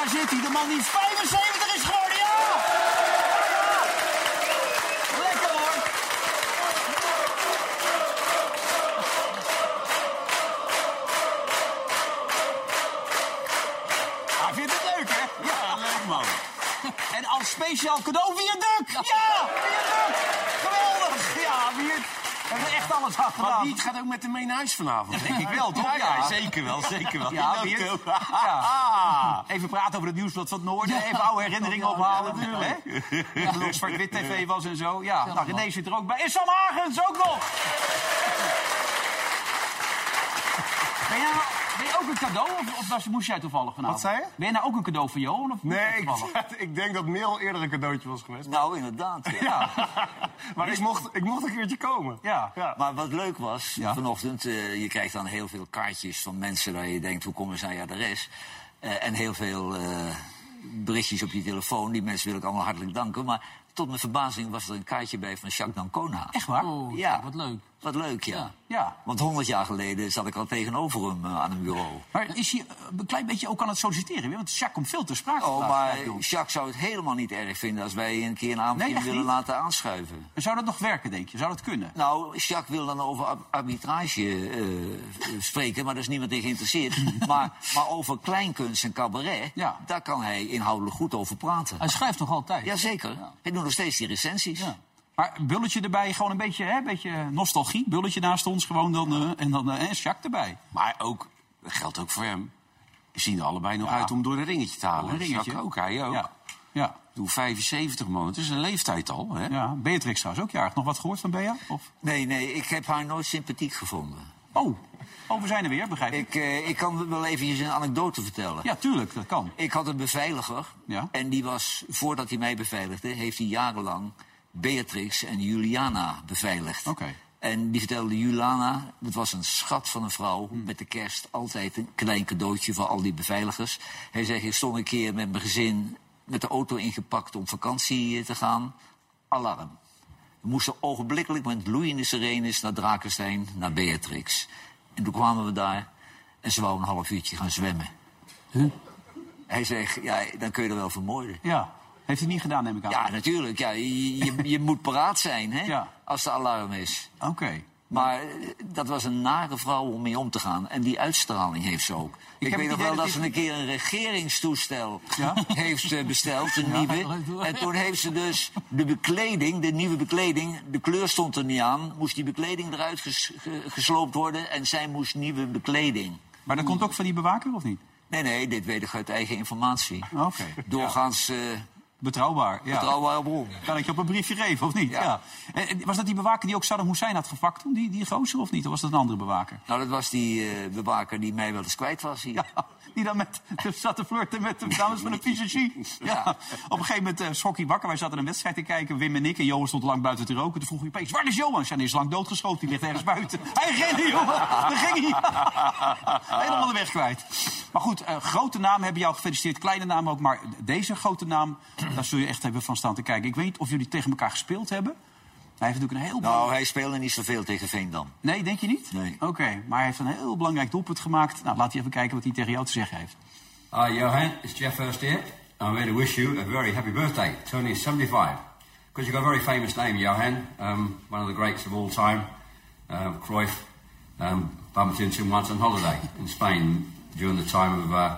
Daar zit hij, de man die 75 is geworden, ja! Lekker hoor. Hij vindt het leuk, hè? Ja, leuk man. En als speciaal cadeau via Duk. Ja, via Duk. Geweldig. Ja, Wiert. We hebben echt alles aan gedaan. Maar Wiet gaat ook met hem mee naar huis vanavond. denk ik wel, toch? Ja, Ja. zeker wel, zeker wel. Ja, auto. Ja. Even praten over het nieuwsblad van het Noorden. Even oude herinneringen ophalen. hè? Het nog zwart-wit tv was en zo. Ja, nou, René zit er ook bij. En Sam Hagens ook nog. Ben jij, nou- ook een cadeau of, of was, moest jij toevallig vanavond? Wat zei je? Ben je nou ook een cadeau voor Johan? Of Nee, ik, ik denk dat Mil eerder een cadeautje was geweest. Nou, inderdaad. ja. Ja, Maar ik mocht, ik mocht een keertje komen. ja. Ja. Maar wat leuk was Ja. vanochtend, eh, je krijgt dan heel veel kaartjes van mensen waar je denkt, hoe komen ze aan je adres? Eh, en heel veel eh, berichtjes op je telefoon. Die mensen wil ik allemaal hartelijk danken. Maar tot mijn verbazing was er een kaartje bij van Jacques D'Ancona. Echt waar? Ja. Wat leuk. Wat leuk, ja. Ja. Want honderd jaar geleden zat ik al tegenover hem eh, aan een bureau. Maar is hij eh, een klein beetje ook aan het solliciteren? weer? Want Jacques komt veel te sprake. Oh, maar. Jacques zou het helemaal niet erg vinden als wij een keer een Nee, echt willen niet? laten aanschuiven. En Zou dat nog werken, denk je? Zou dat kunnen? Nou, Jacques wil dan over arbitrage eh, spreken, maar daar is niemand in geïnteresseerd. maar, maar over kleinkunst en cabaret, Ja. daar kan hij inhoudelijk goed over praten. Hij schrijft nog altijd. Jazeker. Ja. Hij doet nog steeds die recensies. Ja. Maar een bulletje erbij, gewoon een beetje, hè, beetje nostalgie. Bulletje naast ons, gewoon dan, eh, en dan eh, en Jacques erbij. Maar ook, dat geldt ook voor hem. We zien er allebei nog Ja. uit om door een ringetje te halen. Een ringetje. Jacques ook, hij ook. Ja. Ja. Doe 75 man. Het is een leeftijd al, hè? ja. Beatrix trouwens ook jarig. Nog wat gehoord van Bea? Of? Nee, nee, ik heb haar nooit sympathiek gevonden. Oh. oh, we zijn er weer, begrijp ik. Ik, eh, ik kan wel eventjes een anekdote vertellen. Ja, tuurlijk, dat kan. Ik had een beveiliger. Ja. En die was, voordat hij mij beveiligde, heeft hij jarenlang Beatrix en Juliana beveiligd. Oké. En die vertelde Juliana, dat was een schat van een vrouw. Met de kerst altijd een klein cadeautje voor al die beveiligers. Hij zegt, ik stond een keer met mijn gezin met de auto ingepakt om vakantie te gaan. Alarm. We moesten ogenblikkelijk met loeiende sirenes naar Drakenstein, naar Beatrix. En toen kwamen we daar en ze wou een half uurtje gaan zwemmen. Hij zegt, ja, dan kun je er wel vermoorden. Ja. Heeft hij niet gedaan, neem ik aan. Ja, natuurlijk. Ja, je, je, je moet paraat zijn hè, Ja. als er alarm is. Oké. Maar eh, dat was een nare vrouw om mee om te gaan. En die uitstraling heeft ze ook. Ik, weet nog wel dat ze een keer een regeringstoestel Ja? heeft eh, besteld, een nieuwe. En toen heeft ze dus de bekleding, de nieuwe bekleding... de kleur stond er niet aan, moest die bekleding eruit ges- ge- gesloopt worden... en zij moest nieuwe bekleding. Maar dat komt ook van die bewaker, of niet? Nee, nee, dit weet ik uit eigen informatie. Oké. Doorgaans eh Betrouwbaar, ja. betrouwbare bron. Kan ik je op een briefje geven, of niet? Ja. Ja. En, was dat die bewaker die ook Saddam Hussein had gepakt toen? Die, die gozer, of niet? Of was dat een andere bewaker? Nou, dat was die eh, bewaker die mij wel eens kwijt was hier. Ja, die dan met, zat te flirten met de dames van de fysiologie. Ja. Op een gegeven moment uh, schrok hij wakker. Wij zaten een wedstrijd te kijken, Wim en ik. En Johan stond lang buiten te roken. Toen vroeg hij opeens, waar is Johan? Ja, die is lang doodgeschoten, die ligt ergens buiten. Hij rende, jongen. Daar ging hij. Helemaal de weg kwijt. Maar goed, uh, grote namen hebben jou gefeliciteerd. Kleine naam ook. Maar deze grote naam, daar zul je echt hebben van staan te kijken. Ik weet niet of jullie tegen elkaar gespeeld hebben. Hij heeft natuurlijk een heel Nou, hij speelde niet zoveel tegen Veendam. Nee, denk je niet? Nee. Oké, maar hij heeft een heel belangrijk doelpunt gemaakt. Nou, laat hij even kijken wat hij tegen jou te zeggen heeft. Hi, Johan. It's Jeff Hurst here. I'm here to wish you a very happy birthday, turning 75. Because you've got a very famous name, Johan. Um, one of the greats of all time. Uh, Cruyff um, bumped into him once on holiday in Spain during the time of. Uh,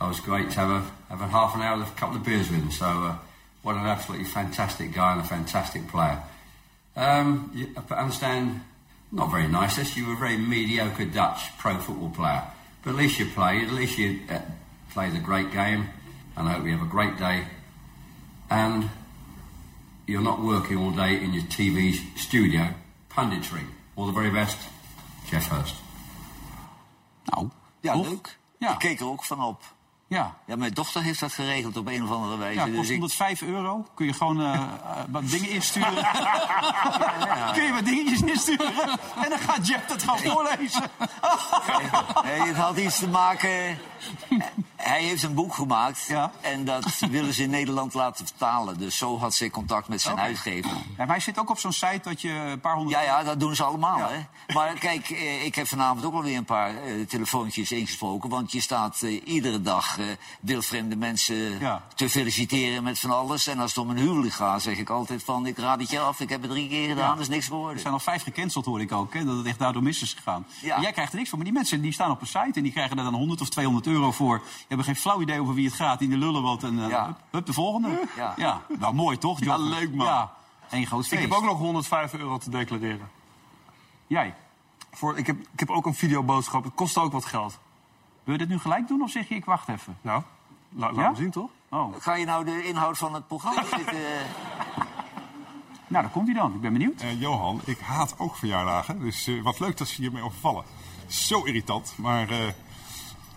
I was great to have a, have a half an hour with a couple of beers with him. So, uh, what an absolutely fantastic guy and a fantastic player. Um, you, I understand, not very nice, this, you were a very mediocre Dutch pro football player. But at least you played, at least you uh, played a great game, and I hope you have a great day. And you're not working all day in your TV studio, punditry. All the very best, Jeff Hurst. Nou, Ja, toch? leuk. Ja. Ik keek er ook van op. Ja. Ja, mijn dochter heeft dat geregeld op een of andere wijze. Ja, dus kost ik, 105 euro. Kun je gewoon eh, eh, wat dingen insturen. Kun je wat dingetjes insturen. En dan gaat Jeff dat gewoon voorlezen. nee, het had iets te maken. Hij heeft een boek gemaakt Ja. en dat willen ze in Nederland laten vertalen. Dus zo had ze contact met zijn uitgever. Ja, maar hij zit ook op zo'n site dat je een paar honderd... Ja, ja, dat doen ze allemaal. Ja. Hè? Maar kijk, eh, ik heb vanavond ook alweer een paar eh, telefoontjes ingesproken. Want je staat eh, iedere dag eh wildvreemde mensen te feliciteren met van alles. En als het om een huwelijk gaat, zeg ik altijd van... ik raad het je af, ik heb het drie keer gedaan, dat is niks Er geworden. zijn al vijf gecanceld, hoor ik ook. Hè, dat het echt daardoor mis is gegaan. Jij krijgt er niks van. Maar die mensen die staan op een site en die krijgen er dan 100 of 200 euro voor. Die hebben geen flauw idee over wie het gaat. In de lullen wat en eh, Ja. hup, hup, de volgende. Ja. nou mooi toch, John? Ja, leuk, man. Ja, één groot feest. Ik heb ook nog 105 euro te declareren. Jij, Voor, ik, heb, ik heb ook een videoboodschap. Het kost ook wat geld. wil je dit nu gelijk doen of zeg je ik wacht even? Nou, la, laat Ja? me zien toch? Oh, Ga je nou de inhoud van het programma zitten... eh, nou daar komt hij dan. Ik ben benieuwd. Eh, Johan, ik haat ook verjaardagen. Dus eh, wat leuk dat ze hiermee overvallen. Zo irritant. Maar eh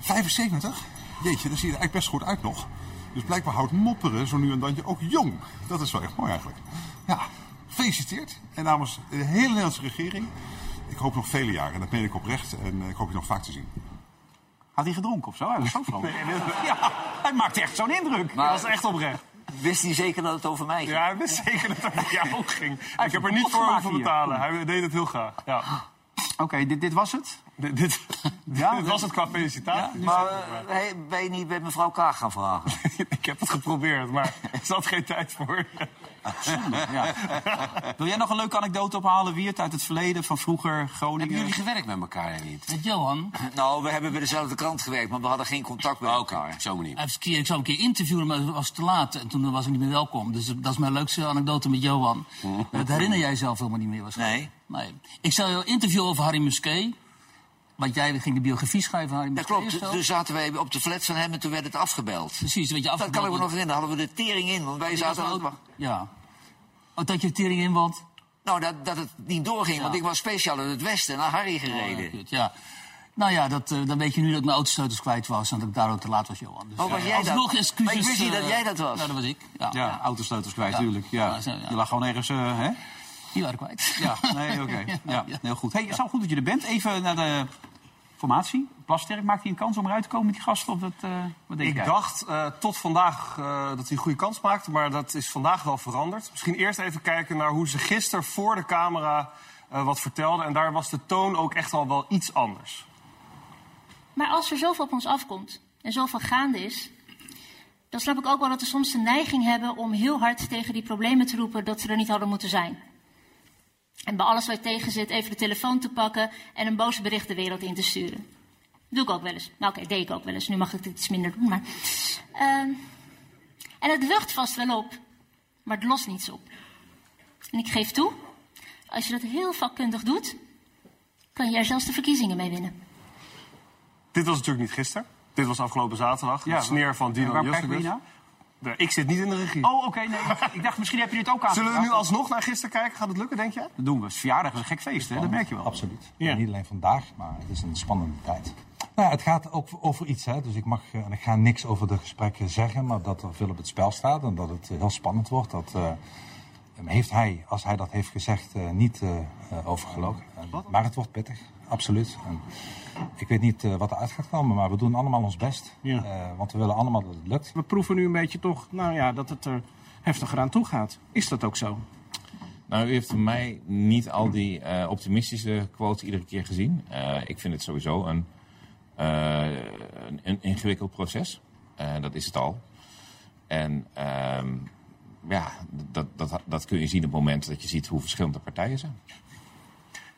75? Jeetje, daar zie je er eigenlijk best goed uit nog. Dus blijkbaar houdt mopperen zo nu en dan je ook jong. Dat is wel echt mooi eigenlijk. Ja, gefeliciteerd. En namens de hele Nederlandse regering. Ik hoop nog vele jaren. En dat meen ik oprecht. En ik hoop je nog vaak te zien. Had hij gedronken of zo? Hij was zo vrolijk. Ja, hij maakte echt zo'n indruk. Maar- Dat is echt oprecht. wist hij zeker dat het over mij ging? Ja, hij wist zeker dat het over jou ook ging. Ik heb er niet voor hoeven betalen. Hij deed het heel graag. Ja. Oké, dit, dit was het? Dit, dit, Ja, dit was het qua felicitatie. Maar eh, hey, ben je niet bij mevrouw Kaag gaan vragen? ik heb het geprobeerd, maar er zat geen tijd voor. Ja. Wil jij nog een leuke anekdote ophalen, Wiert, uit het verleden van vroeger Groningen? Hebben jullie gewerkt met elkaar niet? Met Johan. Nou, we hebben bij dezelfde krant gewerkt, maar we hadden geen contact met Oh, Oké, elkaar. op zo'n manier. Ik zou een keer interviewen, maar het was te laat. En toen was ik niet meer welkom. Dus dat is mijn leukste anekdote met Johan. Dat herinner jij zelf helemaal niet meer waarschijnlijk. Nee. Nee. Ik zou jou interviewen over Harry Musquet. Want jij ging de biografie schrijven Harry Dat klopt. Toen zaten wij op de flat van hem en toen werd het afgebeld. Precies, weet je, Dat kan ik me nog afgebeld. herinneren. Hadden we de tering in, want wij zaten ook. Ja. Oh, dat je de tering in want. Nou, dat, dat het niet doorging, want ik was speciaal uit het westen naar Harry gereden. Ja, goed, ja. Nou ja, dat, eh, dan weet je nu dat ik mijn autosleutels kwijt was en dat ik daardoor te laat was, Johan. Dus, Oh, was eh, jij dat? alsnog excuses. Maar ik wist niet dat eh, jij dat was. Nou, dat was ik. Ja, Ja, autosleutels kwijt, Ja. tuurlijk. Ja. Ja, zo, ja. Je lag gewoon ergens, hè? Die waren kwijt. Ja, nee, oké. Ja, heel goed. Hey, het is wel goed dat je er bent. Even naar de formatie. Plasterk, maakt hij een kans om eruit te komen met die gasten? Of dat, eh, wat denk Ik jij? dacht eh, tot vandaag eh, dat hij een goede kans maakte, maar dat is vandaag wel veranderd. Misschien eerst even kijken naar hoe ze gisteren voor de camera eh, wat vertelden. En daar was de toon ook echt al wel iets anders. Maar als er zoveel op ons afkomt en zoveel gaande is, dan snap ik ook wel dat we soms de neiging hebben om heel hard tegen die problemen te roepen dat ze er niet hadden moeten zijn. En bij alles wat tegen zit, even de telefoon te pakken en een boos bericht de wereld in te sturen. Doe ik ook wel eens. Nou, oké, deed ik ook wel eens. Nu mag ik het iets minder doen. Maar, Ehm, en het lucht vast wel op, maar het lost niets op. En ik geef toe, als je dat heel vakkundig doet, kan je er zelfs de verkiezingen mee winnen. Dit was natuurlijk niet gisteren. Dit was afgelopen zaterdag. Ja, de sneer van Dino Waar Ik zit niet in de regie. Oh, oké. nee. Ik dacht, misschien heb je dit ook aan. Zullen we nu alsnog naar gisteren kijken? Gaat het lukken, denk je? Dat doen we. Het is verjaardag, is een gek feest, hè? Dat merk je wel. Absoluut. Ja. Niet alleen vandaag, maar het is een spannende tijd. Nou, het gaat ook over iets, hè. dus ik, mag, eh, en ik ga niks over de gesprekken zeggen, maar dat er veel op het spel staat en dat het eh, heel spannend wordt. Dat eh, heeft hij, als hij dat heeft gezegd, eh, niet eh eh, overgelogen. Maar het wordt pittig, absoluut. En ik weet niet eh, wat eruit gaat komen, maar we doen allemaal ons best. Ja. Eh, want we willen allemaal dat het lukt. We proeven nu een beetje toch, nou ja, dat het er heftiger aan toe gaat. Is dat ook zo? Nou, u heeft van mij niet al die eh, optimistische quotes iedere keer gezien. Eh, ik vind het sowieso een, eh, een, een ingewikkeld proces. Eh, dat is het al. En ehm, ja, dat, dat, dat kun je zien op het moment dat je ziet hoe verschillende partijen zijn.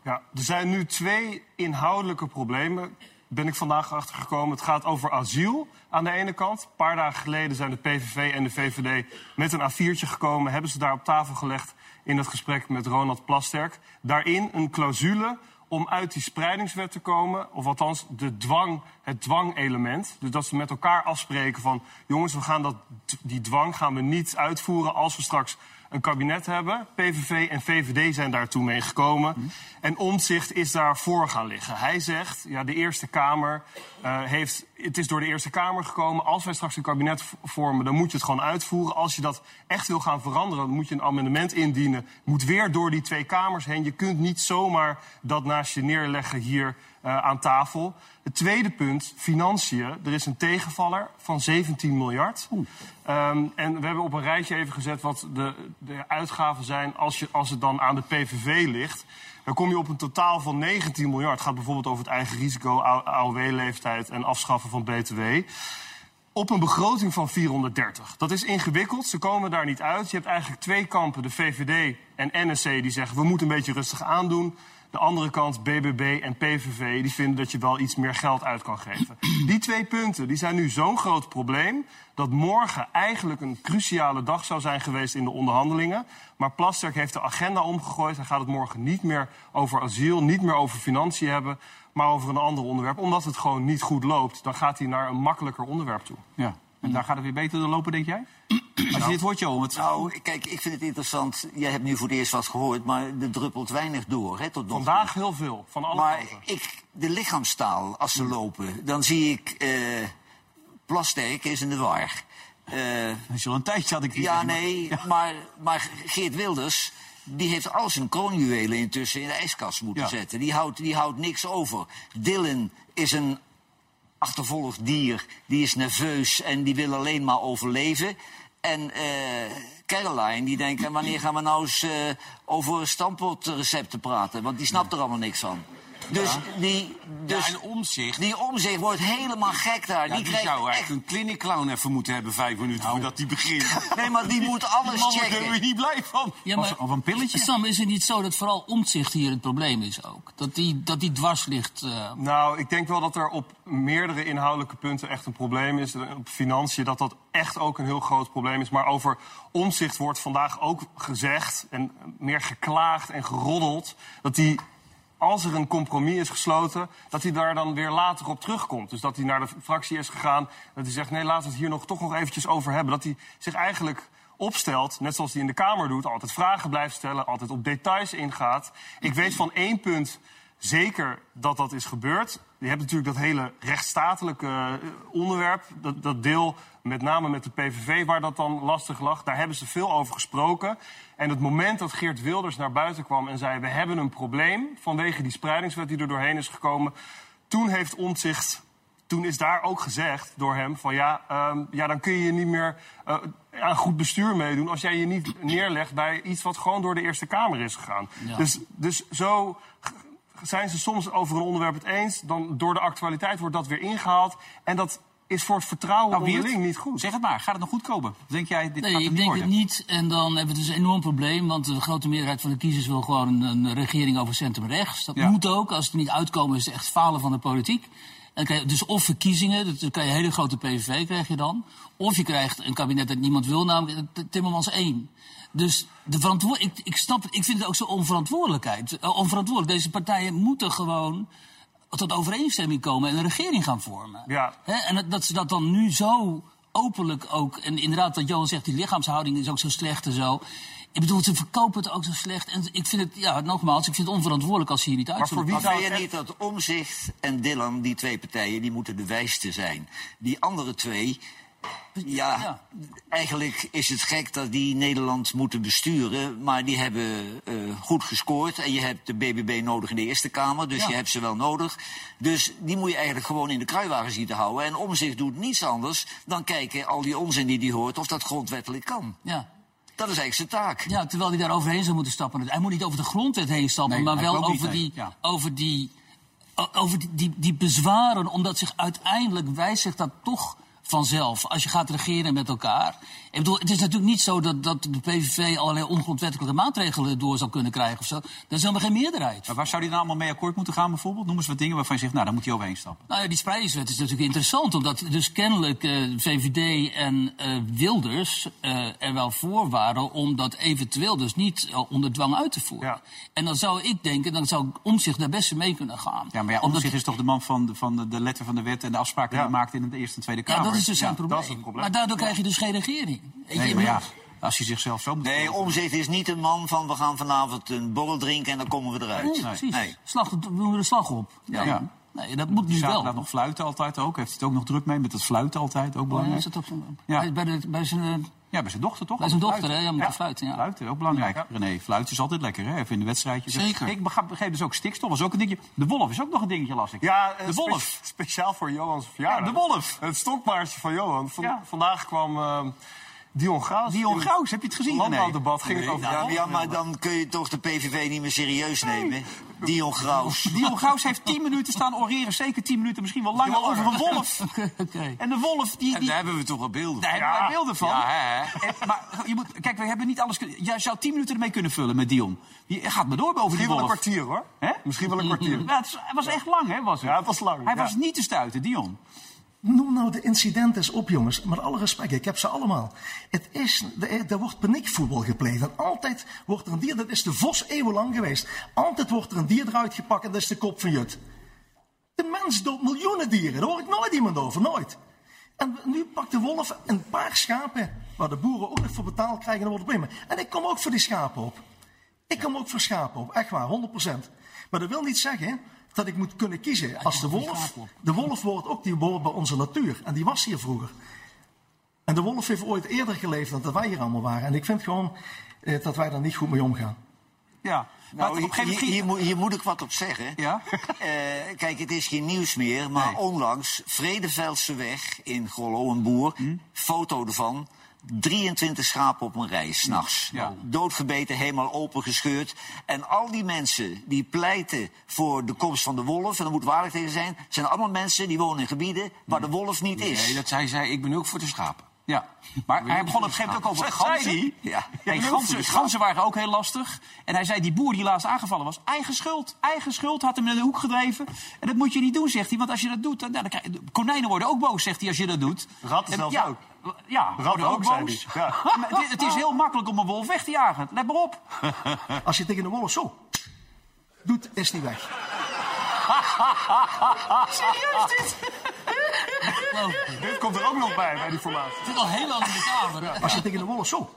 Ja, er zijn nu twee inhoudelijke problemen. Ben ik vandaag achtergekomen. Het gaat over asiel aan de ene kant. Een paar dagen geleden zijn de PVV en de VVD met een A4'tje gekomen. Hebben ze daar op tafel gelegd in het gesprek met Ronald Plasterk. Daarin een clausule om uit die spreidingswet te komen. Of althans de dwang, het dwangelement. Dus dat ze met elkaar afspreken van... jongens, we gaan dat, die dwang gaan we niet uitvoeren als we straks een kabinet hebben. PVV en VVD zijn daartoe mee gekomen. En Omtzigt is daarvoor gaan liggen. Hij zegt, ja, de Eerste Kamer eh, heeft... Het is door de Eerste Kamer gekomen. Als wij straks een kabinet vormen, dan moet je het gewoon uitvoeren. Als je dat echt wil gaan veranderen, dan moet je een amendement indienen. Moet weer door die twee kamers heen. Je kunt niet zomaar dat naast je neerleggen hier eh, aan tafel. Het tweede punt, financiën. Er is een tegenvaller van 17 miljard. Ehm, en we hebben op een rijtje even gezet wat de, de uitgaven zijn als, je, als het dan aan de PVV ligt. Dan kom je op een totaal van 19 miljard. Het gaat bijvoorbeeld over het eigen risico, AOW-leeftijd en afschaffen van BTW. Op een begroting van 430. Dat is ingewikkeld, ze komen daar niet uit. Je hebt eigenlijk twee kampen, de VVD en NSC, die zeggen... we moeten een beetje rustig aandoen. De andere kant, BBB en PVV, die vinden dat je wel iets meer geld uit kan geven. Die twee punten die zijn nu zo'n groot probleem... dat morgen eigenlijk een cruciale dag zou zijn geweest in de onderhandelingen. Maar Plasterk heeft de agenda omgegooid. Hij gaat het morgen niet meer over asiel, niet meer over financiën hebben... maar over een ander onderwerp. Omdat het gewoon niet goed loopt, dan gaat hij naar een makkelijker onderwerp toe. Ja. En daar gaat het weer beter door lopen, denk jij? Als je dit hoort, Johan. Het... Nou, kijk, ik vind het interessant. Jij hebt nu voor het eerst wat gehoord, maar er druppelt weinig door. Hè, tot nog toe. Vandaag heel veel, van alle Maar kanten. ik, de lichaamstaal, als ze lopen, dan zie ik... eh Plasterk is in de war. Eh, Dat is al een tijdje, had ik ja, nee, maar, maar Geert Wilders... Die heeft al zijn kroonjuwelen intussen in de ijskast moeten Ja. zetten. Die houdt, die houdt niks over. Dylan is een achtervolgd dier. Die is nerveus en die wil alleen maar overleven. En eh Caroline, die denkt, wanneer gaan we nou eens eh, over stampotrecepten praten? Want die snapt er allemaal niks van. Dus, die, dus ja, en omzicht. die omzicht wordt helemaal gek daar. Ja, die zou echt... eigenlijk een clinic clown even moeten hebben, vijf minuten voordat die begint. Nee, maar die moet alles Die checken. er weer niet blij van. Ja, Of- of een pilletje? Sam, is het niet zo dat vooral omzicht hier het probleem is ook? Dat die, dat die dwars ligt. eh, Nou, ik denk wel dat er op meerdere inhoudelijke punten echt een probleem is. Op financiën dat dat echt ook een heel groot probleem is. Maar over omzicht wordt vandaag ook gezegd en meer geklaagd en geroddeld... dat die, als er een compromis is gesloten, dat hij daar dan weer later op terugkomt. Dus dat hij naar de fractie is gegaan, dat hij zegt... nee, laten we het hier nog, toch nog eventjes over hebben. Dat hij zich eigenlijk opstelt, net zoals hij in de Kamer doet... altijd vragen blijft stellen, altijd op details ingaat. Ik weet van één punt zeker dat dat is gebeurd. Je hebt natuurlijk dat hele rechtsstatelijke eh, onderwerp, dat, dat deel met name met de PVV, waar dat dan lastig lag. Daar hebben ze veel over gesproken. En het moment dat Geert Wilders naar buiten kwam en zei... we hebben een probleem vanwege die spreidingswet die er doorheen is gekomen... toen heeft Omtzigt toen is daar ook gezegd door hem van ja, ehm, ja dan kun je niet meer eh, aan goed bestuur meedoen als jij je niet neerlegt bij iets wat gewoon door de Eerste Kamer is gegaan. Ja. Dus, dus zo zijn ze soms over een onderwerp het eens, dan door de actualiteit wordt dat weer ingehaald en dat is voor het vertrouwen Nou, onderling niet goed. Zeg het maar, gaat het nog goed komen? Denk jij, dit gaat Nee, hem ik niet denk het niet. En dan hebben we dus een enorm probleem. Want de grote meerderheid van de kiezers wil gewoon een, een regering over centrum-rechts. Dat Ja. moet ook. Als het er niet uitkomen, is het echt falen van de politiek. En krijg je dus of verkiezingen, dan krijg je een hele grote PVV krijg je dan. Of je krijgt een kabinet dat niemand wil, namelijk Timmermans 1. Dus de verantwoord ik, ik snap ik vind het ook zo onverantwoordelijkheid. eh, onverantwoordelijk. Deze partijen moeten gewoon tot overeenstemming komen en een regering gaan vormen. Ja. Hè, en dat, dat ze dat dan nu zo openlijk ook... En inderdaad, wat Johan zegt, die lichaamshouding is ook zo slecht en zo. Ik bedoel, ze verkopen het ook zo slecht. En ik vind het, ja, nogmaals, ik vind het onverantwoordelijk als ze hier niet uit Maar voor wie zou je niet dat Omzicht en Dylan, die twee partijen, die moeten de wijste zijn? Die andere twee, ja, Ja. eigenlijk is het gek dat die Nederland moeten besturen. Maar die hebben eh, goed gescoord. En je hebt de BBB nodig in de Eerste Kamer, dus Ja. je hebt ze wel nodig. Dus die moet je eigenlijk gewoon in de kruiwagen zien te houden. En Omzicht doet niets anders dan kijken, al die onzin die hij hoort, of dat grondwettelijk kan. Ja. Dat is eigenlijk zijn taak. ja, terwijl hij daar overheen zou moeten stappen. Hij moet niet over de grondwet heen stappen, Nee, maar wel niet, over, die, Ja. over, die, over die, die, die bezwaren. Omdat zich uiteindelijk wijzigt dat toch vanzelf. Als je gaat regeren met elkaar. Ik bedoel, het is natuurlijk niet zo dat, dat de PVV allerlei ongrondwettelijke maatregelen door zou kunnen krijgen. Of zo. Dat is helemaal geen meerderheid. Maar waar zou die dan allemaal mee akkoord moeten gaan bijvoorbeeld? Noem eens wat dingen waarvan je zegt, nou, daar moet hij overheen stappen. Nou ja, die spreidingswet is natuurlijk interessant, omdat dus kennelijk eh, VVD en eh, Wilders eh, er wel voor waren om dat eventueel dus niet onder dwang uit te voeren. Ja. En dan zou ik denken, dan zou omzicht daar best mee kunnen gaan. Ja, maar ja, Omdat- Omtzigt is toch de man van de, van de, de letter van de wet en de afspraken Ja. die hij maakt in de Eerste en Tweede Kamer. Is dus zijn probleem. dat is het probleem. Maar daardoor krijg je dus geen regering. Weet Nee, je, maar ja, Als hij zichzelf zo moet... Nee, Omzicht is niet een man van we gaan vanavond een borrel drinken en dan komen we eruit. Nee, precies. Nee. Slag, we doen de slag op. Ja. Nee, nee, dat moet nu wel. Zaterdag nog fluiten altijd ook. Heeft hij het ook nog druk mee met het fluiten altijd, ook Oh, ja, belangrijk. is dat op zijn- Ja. bij, bij, de, bij zijn... Ja, bij zijn dochter toch? Bij zijn dochter, hè? Ja, met de fluiten, ja. Fluiten, ook belangrijk. René, fluiten is altijd lekker, hè? Even in de wedstrijdjes. Zeker. Ik begrijp, begreep dus ook stikstof, was ook een dingetje. De wolf is ook nog een dingetje, las ik. Ja, eh, de spe- wolf. speciaal voor Johans verjaardag. Ja, de wolf. Het stokpaardje van Johan. Van- Ja. Vandaag kwam eh, Dion Graus. Dion Graus, heb je het gezien, landbouwdebat ging het over Ja, ja, maar dan kun je toch de PVV niet meer serieus nemen. Dion Graus. Dion Graus heeft 10 minuten staan oreren, zeker 10 minuten, misschien wel langer, over een wolf. Oké. En de wolf, die... En die daar hebben we toch wel beelden daar van. hebben wij beelden van. Ja, hè, hè. En- maar je moet, kijk, we hebben niet alles kunnen... Jij zou 10 minuten ermee kunnen vullen met Dion. Die gaat maar door boven Misschien die wel een wolf. kwartier hoor. Hè? Misschien wel een kwartier. Ja, het was echt lang, hè? Was het? Ja, het was lang. Hij ja. was niet te stuiten, Dion. Noem nou de incidenten eens op, jongens. Met alle respect, ik heb ze allemaal. Het is, er er wordt paniekvoetbal gepleegd. En altijd wordt er een dier, dat is de vos eeuwenlang geweest. Altijd wordt er een dier eruit gepakt en dat is de kop van Jut. De mens doodt miljoenen dieren, daar hoor ik nooit iemand over, nooit. En nu pakt de wolf een paar schapen, waar de boeren ook nog voor betaald krijgen, en dan wordt het. En ik kom ook voor die schapen op. Ik kom ook voor schapen op, echt waar, 100%. Maar dat wil niet zeggen dat ik moet kunnen kiezen als de wolf. De wolf wordt ook die behoort bij onze natuur. En die was hier vroeger. En de wolf heeft ooit eerder geleefd dan dat wij hier allemaal waren. En ik vind gewoon eh, dat wij daar niet goed mee omgaan. Ja. Maar Nou, op een gegeven hier, moment hier, moet, hier moet ik wat op zeggen. Ja? Eh, kijk, het is geen nieuws meer, maar Nee. onlangs Vredeveldse weg in Grollo, een boer, Hm? foto ervan. 23 schapen op een rij, s'nachts. Ja. Doodgebeten, helemaal opengescheurd. En al die mensen die pleiten voor de komst van de wolf, en daar moet waardig tegen zijn, zijn allemaal mensen die wonen in gebieden waar de wolf niet is. Nee, dat zei zij. Ik ben ook voor de schapen. Ja, maar hij begon op een gegeven moment ook over ganzen. Ja. Hey, ganzen, ganzen waren ook heel lastig. En hij zei, die boer die laatst aangevallen was, eigen schuld. Eigen schuld, had hem in de hoek gedreven. En dat moet je niet doen, zegt hij. Want als je dat doet, dan, nou, dan konijnen worden ook boos, zegt hij, als je dat doet. Ratten En- zelfs ja, ook. Ja, Ratten worden ook ook, boos. hij. Ja. Maar het, is- het is heel makkelijk om een wolf weg te jagen. Let maar op. Als je tegen de wolf zo doet, is die weg. Serieus dit? Dit komt er ook nog bij, bij die formatie. Het zit al heel lang in de kamer. Als je tegen de wolf zo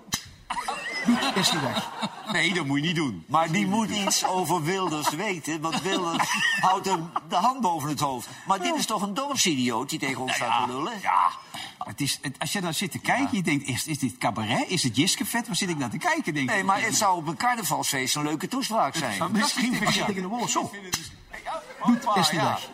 doet, is die weg. Nee, dat moet je niet doen. Maar die moet iets over Wilders weten, want Wilders houdt hem de hand boven het hoofd. Maar dit is toch een dorpsidioot die tegen ons staat te lullen? Ja, het is, het- als je daar zit te kijken, je denkt, is, is dit cabaret? Is het Jiskevet? Waar zit ik naar te kijken? Denk Nee, ik. maar het zou op een carnavalsfeest een leuke toespraak zijn. Misschien Als je tegen de wolf zo doet, is die weg.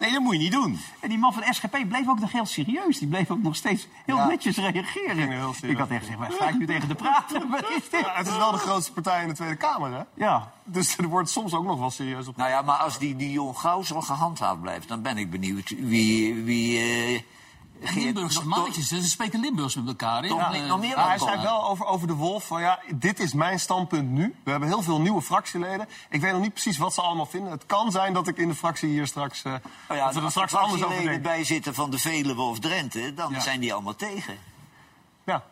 Nee, dat moet je niet doen. En die man van de SGP bleef ook nog heel serieus. Die bleef ook nog steeds heel Ja. netjes reageren. Heel ik had echt gezegd, waar sta ik nu tegen te praten? Ja, het is wel de grootste partij in de Tweede Kamer, hè? Ja. Dus er wordt soms ook nog wel serieus op. Nou ja, maar als die Dion Gauws al gehandhaafd blijft, dan ben ik benieuwd wie... wie eh, Limburgse mannetjes, ze spreken Limburgs met elkaar. hè? Toch Ja, eh, nog meer Maar hij zei wel over, over de wolf van ja, dit is mijn standpunt nu. We hebben heel veel nieuwe fractieleden. Ik weet nog niet precies wat ze allemaal vinden. Het kan zijn dat ik in de fractie hier straks, eh Nou dat ja, we er als straks er anders over denken. bij zitten van de Veluwe of Drenthe, dan Ja. zijn die allemaal tegen. Ja.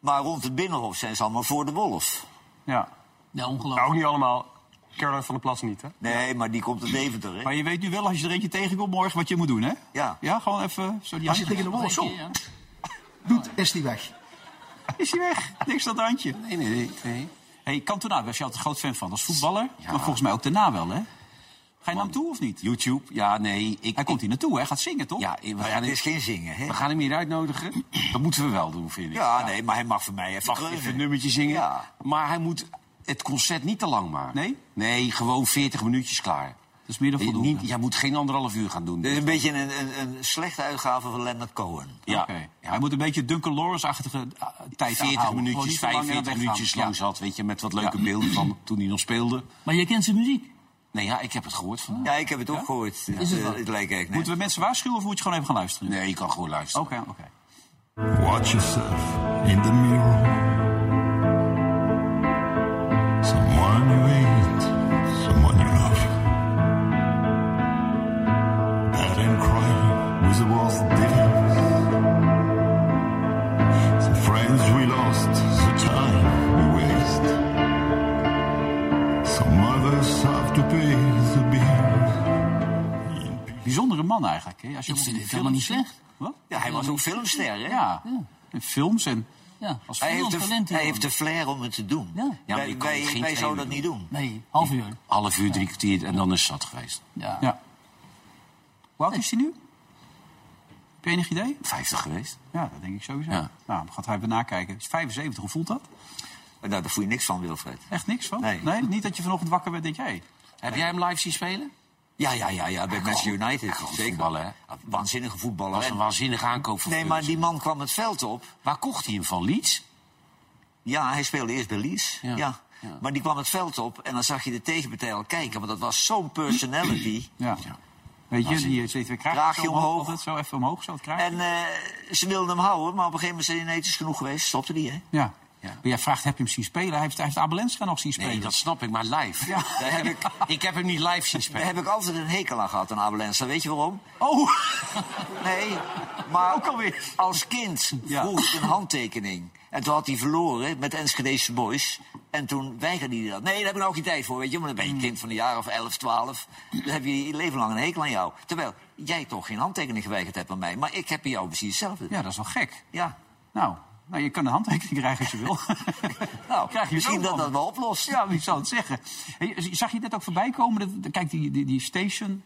Maar rond het Binnenhof zijn ze allemaal voor de wolf. Ja. Ja, Nou, ongelooflijk. ook niet allemaal. Caroline van der Plas niet, hè? Nee, maar die komt uit Deventer, hè? Maar je weet nu wel, als je er eentje tegenkomt morgen, wat je moet doen, hè? Ja. Ja, gewoon even zo die Als je tegen de wolf zo doet, is die weg. Is hij weg? Niks het handje. Nee, nee, nee. nee. hey, Cantona, was je altijd een groot fan van. Als voetballer, Ja. maar volgens mij ook daarna wel, hè? Ga je naar hem toe of niet? YouTube, ja, nee. Ik, Hij komt hier naartoe, hij gaat zingen, toch? Ja, we gaan, het is geen zingen, hè? we gaan hem hier uitnodigen. Dat moeten we wel doen, vind ik. Ja, nee, maar hij mag voor mij even Mag even een nummertje zingen. Ja. Maar hij moet het concert niet te lang maken. Nee? Nee, gewoon 40 minuutjes klaar. Dat is meer dan Je, voldoende. niet, jij moet geen anderhalf uur gaan doen. Dit is een beetje een, een, een slechte uitgave van Leonard Cohen. ja. Oké. Hij moet een beetje Duncan Lawrence-achtige uh, tijd 40 aanhouden. Gewoon minuutjes, niet te lang en 45 dan minuutjes lang zat, weet je, met wat leuke beelden van toen hij nog speelde. Maar je kent zijn muziek. Nee, ja, ik heb het gehoord van. Ja, ik heb het ook gehoord. Is het Eh, het lijkt echt. Moeten we mensen waarschuwen of moet je gewoon even gaan luisteren? Nee, je kan gewoon luisteren. Oké, oké. Watch yourself in the mirror. Someone you hate, someone you love. Bad and cry with the worst difference. The friends we lost, the time we waste. Some others have to pay the bill. Bijzondere man eigenlijk. Hè? Als je Ik vind het helemaal niet slecht. Wat? Ja, hij was ook filmster, hè? Ja, in films en Ja, als Hij heeft, de, talent. hij heeft de flair om het te doen. Ja. Ja, wij wij, zouden dat niet doen. Nee, half uur. Half uur, drie kwartier en dan is het zat geweest. Ja. Ja. Hoe oud is hij nu? Heb je enig idee? 50 geweest. Ja, dat denk ik sowieso. Ja. Nou, dan gaat hij even nakijken. Is 75, hoe voelt dat? Nou, daar voel je niks van, Wilfred. Echt niks van? Nee. Niet dat je vanochtend wakker werd, denk jij? Heb jij hem live zien spelen? Ja, ja, ja, ja bij Manchester United. Zeker. Hè? Waanzinnige voetballer. Was een En- waanzinnige aankoop voor Nee, maar die man kwam het veld op. Waar kocht hij hem van? Leeds? Ja, hij speelde eerst bij Leeds. Ja. Maar die kwam het veld op en dan zag je de tegenpartij al kijken. Want dat was zo'n personality. Ja. Weet je, die zit weer kraagje, Kraagje omhoog. Altijd zo even omhoog, zo het kraagje. En eh, ze wilden hem houden, maar op een gegeven moment zei hij... nee, het is genoeg geweest, stopte die, hè? Ja. Maar jij vraagt, heb je hem zien spelen? Hij heeft, hij heeft Abelenscha nog zien spelen. Nee, dat snap ik, maar live. Ja. Daar heb ik, Ik heb hem niet live zien daar spelen. heb ik altijd een hekel aan gehad, aan Abelensa. Weet je waarom? Oh, Nee, maar Ook alweer. als kind Ja. vroeg ik een handtekening. En toen had hij verloren met Enschedese Boys. En toen weigerde hij dat. Nee, daar heb ik nou geen tijd voor, weet je. Maar dan ben je een kind van een jaar of 11, 12. Dan heb je je leven lang een hekel aan jou. Terwijl jij toch geen handtekening geweigerd hebt aan mij. Maar ik heb bij jou precies hetzelfde. ja, dat is wel gek. Ja. Nou, nou je kan een handtekening krijgen als je wil. Nou, Krijg je misschien dat dat wel oplost. Ja, wie zou het zeggen? Hey, zag je net ook voorbij komen? Dat- Kijk, die, die, die station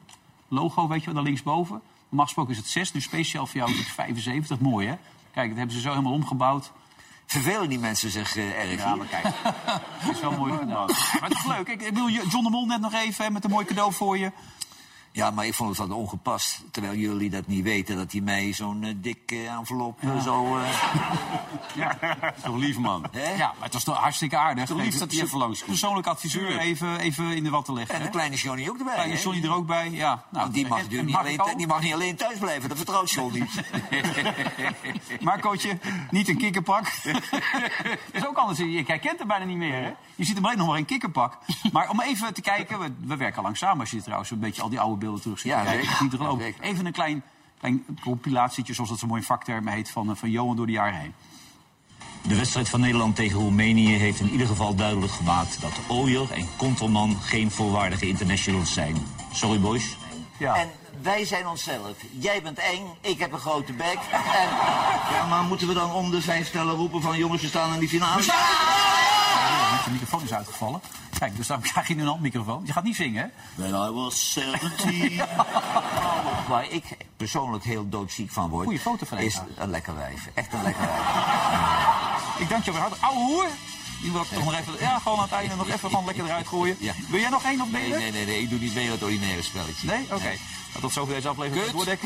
logo, weet je wel, daar linksboven. Normaal gesproken is het 6, nu speciaal voor jou is het 75. Mooi, hè? Kijk, dat hebben ze zo helemaal omgebouwd. Vervelen die mensen zich eh, erg Ja, maar kijk, dat is wel mooi gedaan. Maar het is leuk. Ik, ik bedoel, John de Mol net nog even hè, met een mooi cadeau voor je. Ja, maar ik vond het wat ongepast. Terwijl jullie dat niet weten, dat hij mij zo'n eh, dik eh, envelop eh, zo... eh, Toch lief, man. hè? Ja, maar het was toch hartstikke aardig. Toch lief dat hij even langs. Persoonlijk adviseur even, even in de watten leggen. En de kleine Johnny ook erbij. Kleine hè? Johnny er ook bij, ja. Nou, Want die mag, en- niet alleen, die mag niet alleen thuis blijven, dat vertrouwt John niet. Marcootje, niet een kikkerpak. is ook anders. Je herkent hem bijna niet meer, hè? Je ziet hem alleen nog maar in kikkerpak. Maar om even te kijken, we, we werken lang samen als je trouwens een beetje al die oude beelden terug ziet. Ja, zeker. is niet te geloven. Ja, zeker. Even een klein, klein compilatietje, zoals dat zo mooi in vaktermen heet, van, van Johan door de jaren heen. De wedstrijd van Nederland tegen Roemenië heeft in ieder geval duidelijk gemaakt dat Ooyer en Kontelman geen volwaardige internationals zijn. Sorry boys. Ja. En wij zijn onszelf. Jij bent eng, ik heb een grote bek. En, ja, maar moeten we dan om de vijf tellen roepen van jongens, we staan in die finale? Ja, de microfoon is uitgevallen. Kijk, dus dan krijg je nu een handmicrofoon. Je gaat niet zingen, hè? When I was 17. Waar ik persoonlijk heel doodziek van word, Goeie foto van is een lekker wijf. Echt een lekker wijf. Ik dank je weer hard. Ouwe hoer! Die wil ik toch nog even, ja, gewoon aan het einde nog even gewoon lekker eruit gooien. Ja. Wil jij nog één of Nee, nee, nee, nee, ik doe niet mee aan het ordinaire spelletje. Nee? Oké. Nou, tot zover deze aflevering van Kut.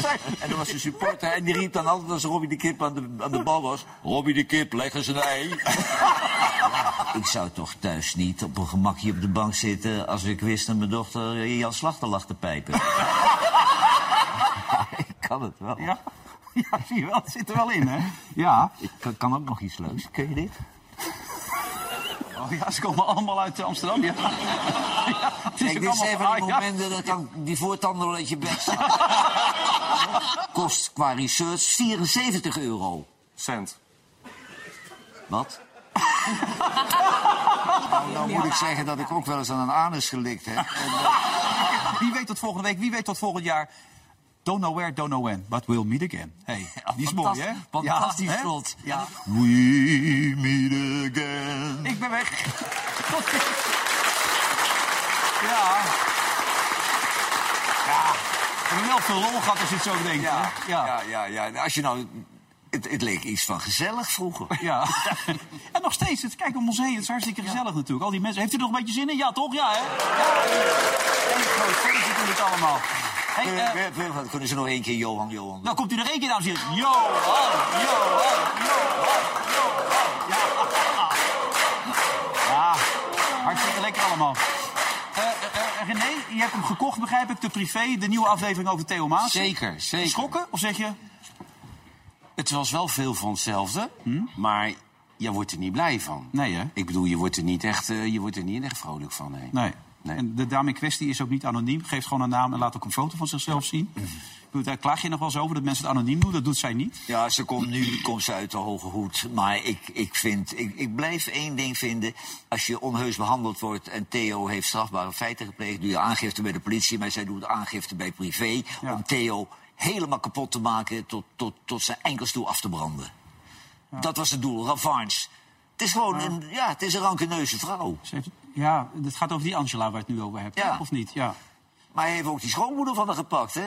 Zijn En er was een supporter en die riep dan altijd als Robbie de Kip aan de, aan de bal was... Robbie de Kip, leg eens een ei. ik zou toch thuis niet op een gemakje op de bank zitten... als ik wist dat mijn dochter Jan Slachter lag te pijpen. ik kan het wel. Ja. ja, zie je wel. Het zit er wel in, hè? Ja. Ik kan ook nog iets leuks. Kun je dit? Oh ja, ze komen allemaal uit Amsterdam, ja. ja het Kijk, ook dit is even van- die ah, ja. dat kan die voortanden wel uit je bek staan. Kost qua research 74 euro. Cent. Wat? nou, nou moet ik zeggen dat ik ook wel eens aan een anus gelikt heb. En, Wie weet tot volgende week, wie weet tot volgend jaar. Don't know where, don't know when, but we'll meet again. Hey, die is mooi, hè? fantastisch hè? slot. Ja. We meet again. Ik ben weg. Ja. Ja. We hebben wel veel lol gehad als je het zo denkt. ja, hè? ja, ja, ja. Als je nou... Het, het leek iets van gezellig vroeger. Ja. en nog steeds, het, kijk om ons heen, het is hartstikke gezellig natuurlijk. Al die mensen, heeft u nog een beetje zin in? Ja, toch? Ja, hè? Ja. Eén groot feestje doen het allemaal. Hey, Kunnen- eh, kunnen- ze nog één keer Johan, Johan? nou komt u nog één keer, dames en heren. Johan, Johan, Johan, Johan. Ja. hartstikke lekker allemaal. Eh, René, je hebt hem gekocht, begrijp ik, de privé, de nieuwe aflevering over Theo Maas. Zeker, zeker. Schokken, of zeg je? Het was wel veel van hetzelfde, maar je wordt er niet blij van. Nee, hè? Ik bedoel, je wordt er niet echt, je wordt er niet echt vrolijk van. Nee. Nee. Nee. En de dame in kwestie is ook niet anoniem. Geeft gewoon een naam en laat ook een foto van zichzelf zien. Bedoel, Daar klaag je nog wel eens over dat mensen het anoniem doen. Dat doet zij niet. Ja, ze komt nu komt ze uit de hoge hoed. Maar ik, ik, vind, ik, ik blijf één ding vinden. Als je onheus behandeld wordt en Theo heeft strafbare feiten gepleegd... doe je aangifte bij de politie, maar zij doet aangifte bij privé... Ja. om Theo helemaal kapot te maken tot, tot, tot zijn enkels toe af te branden. Dat was het doel, revanche. Het is gewoon een, ja, het is een rankeneuze vrouw. Ze heeft- ja, het gaat over die Angela waar je het nu over hebt, Ja. of niet? Ja. Maar hij heeft ook die schoonmoeder van haar gepakt, hè?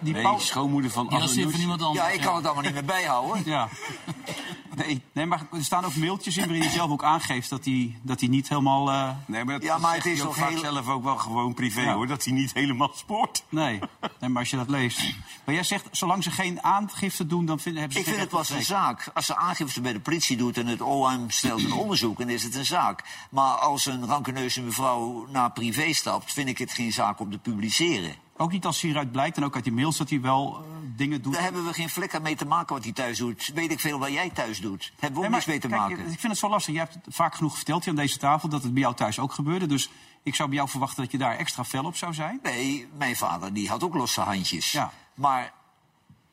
Die Nee, schoonmoeder van Die was weer van iemand anders. Ja, ik kan het allemaal niet meer bijhouden. Ja. Nee, nee, maar er staan ook mailtjes in waarin hij zelf ook aangeeft dat hij, dat hij niet helemaal... eh, Nee, maar dat Ja, maar het is hij ook heel- zelf ook wel gewoon privé, Ja. hoor. Dat hij niet helemaal spoort. Nee. nee, maar als je dat leest... Maar jij zegt, zolang ze geen aangifte doen, dan vinden, hebben ze Ik vind het pas een zaak. Als ze aangifte bij de politie doet en het OM stelt een onderzoek, dan is het een zaak. Maar als een rankeneuze mevrouw naar privé stapt, vind ik het geen zaak om te publiceren. Ook niet als hieruit blijkt en ook uit die mails dat hij wel eh, dingen doet. Daar hebben we geen flikker mee te maken wat hij thuis doet. Weet ik veel wat jij thuis doet. Hebben we ook Nee, niks mee te kijk, maken. Ik vind het zo lastig. Je hebt het vaak genoeg verteld hier aan deze tafel dat het bij jou thuis ook gebeurde. Dus ik zou bij jou verwachten dat je daar extra fel op zou zijn. Nee, mijn vader die had ook losse handjes. Ja. Maar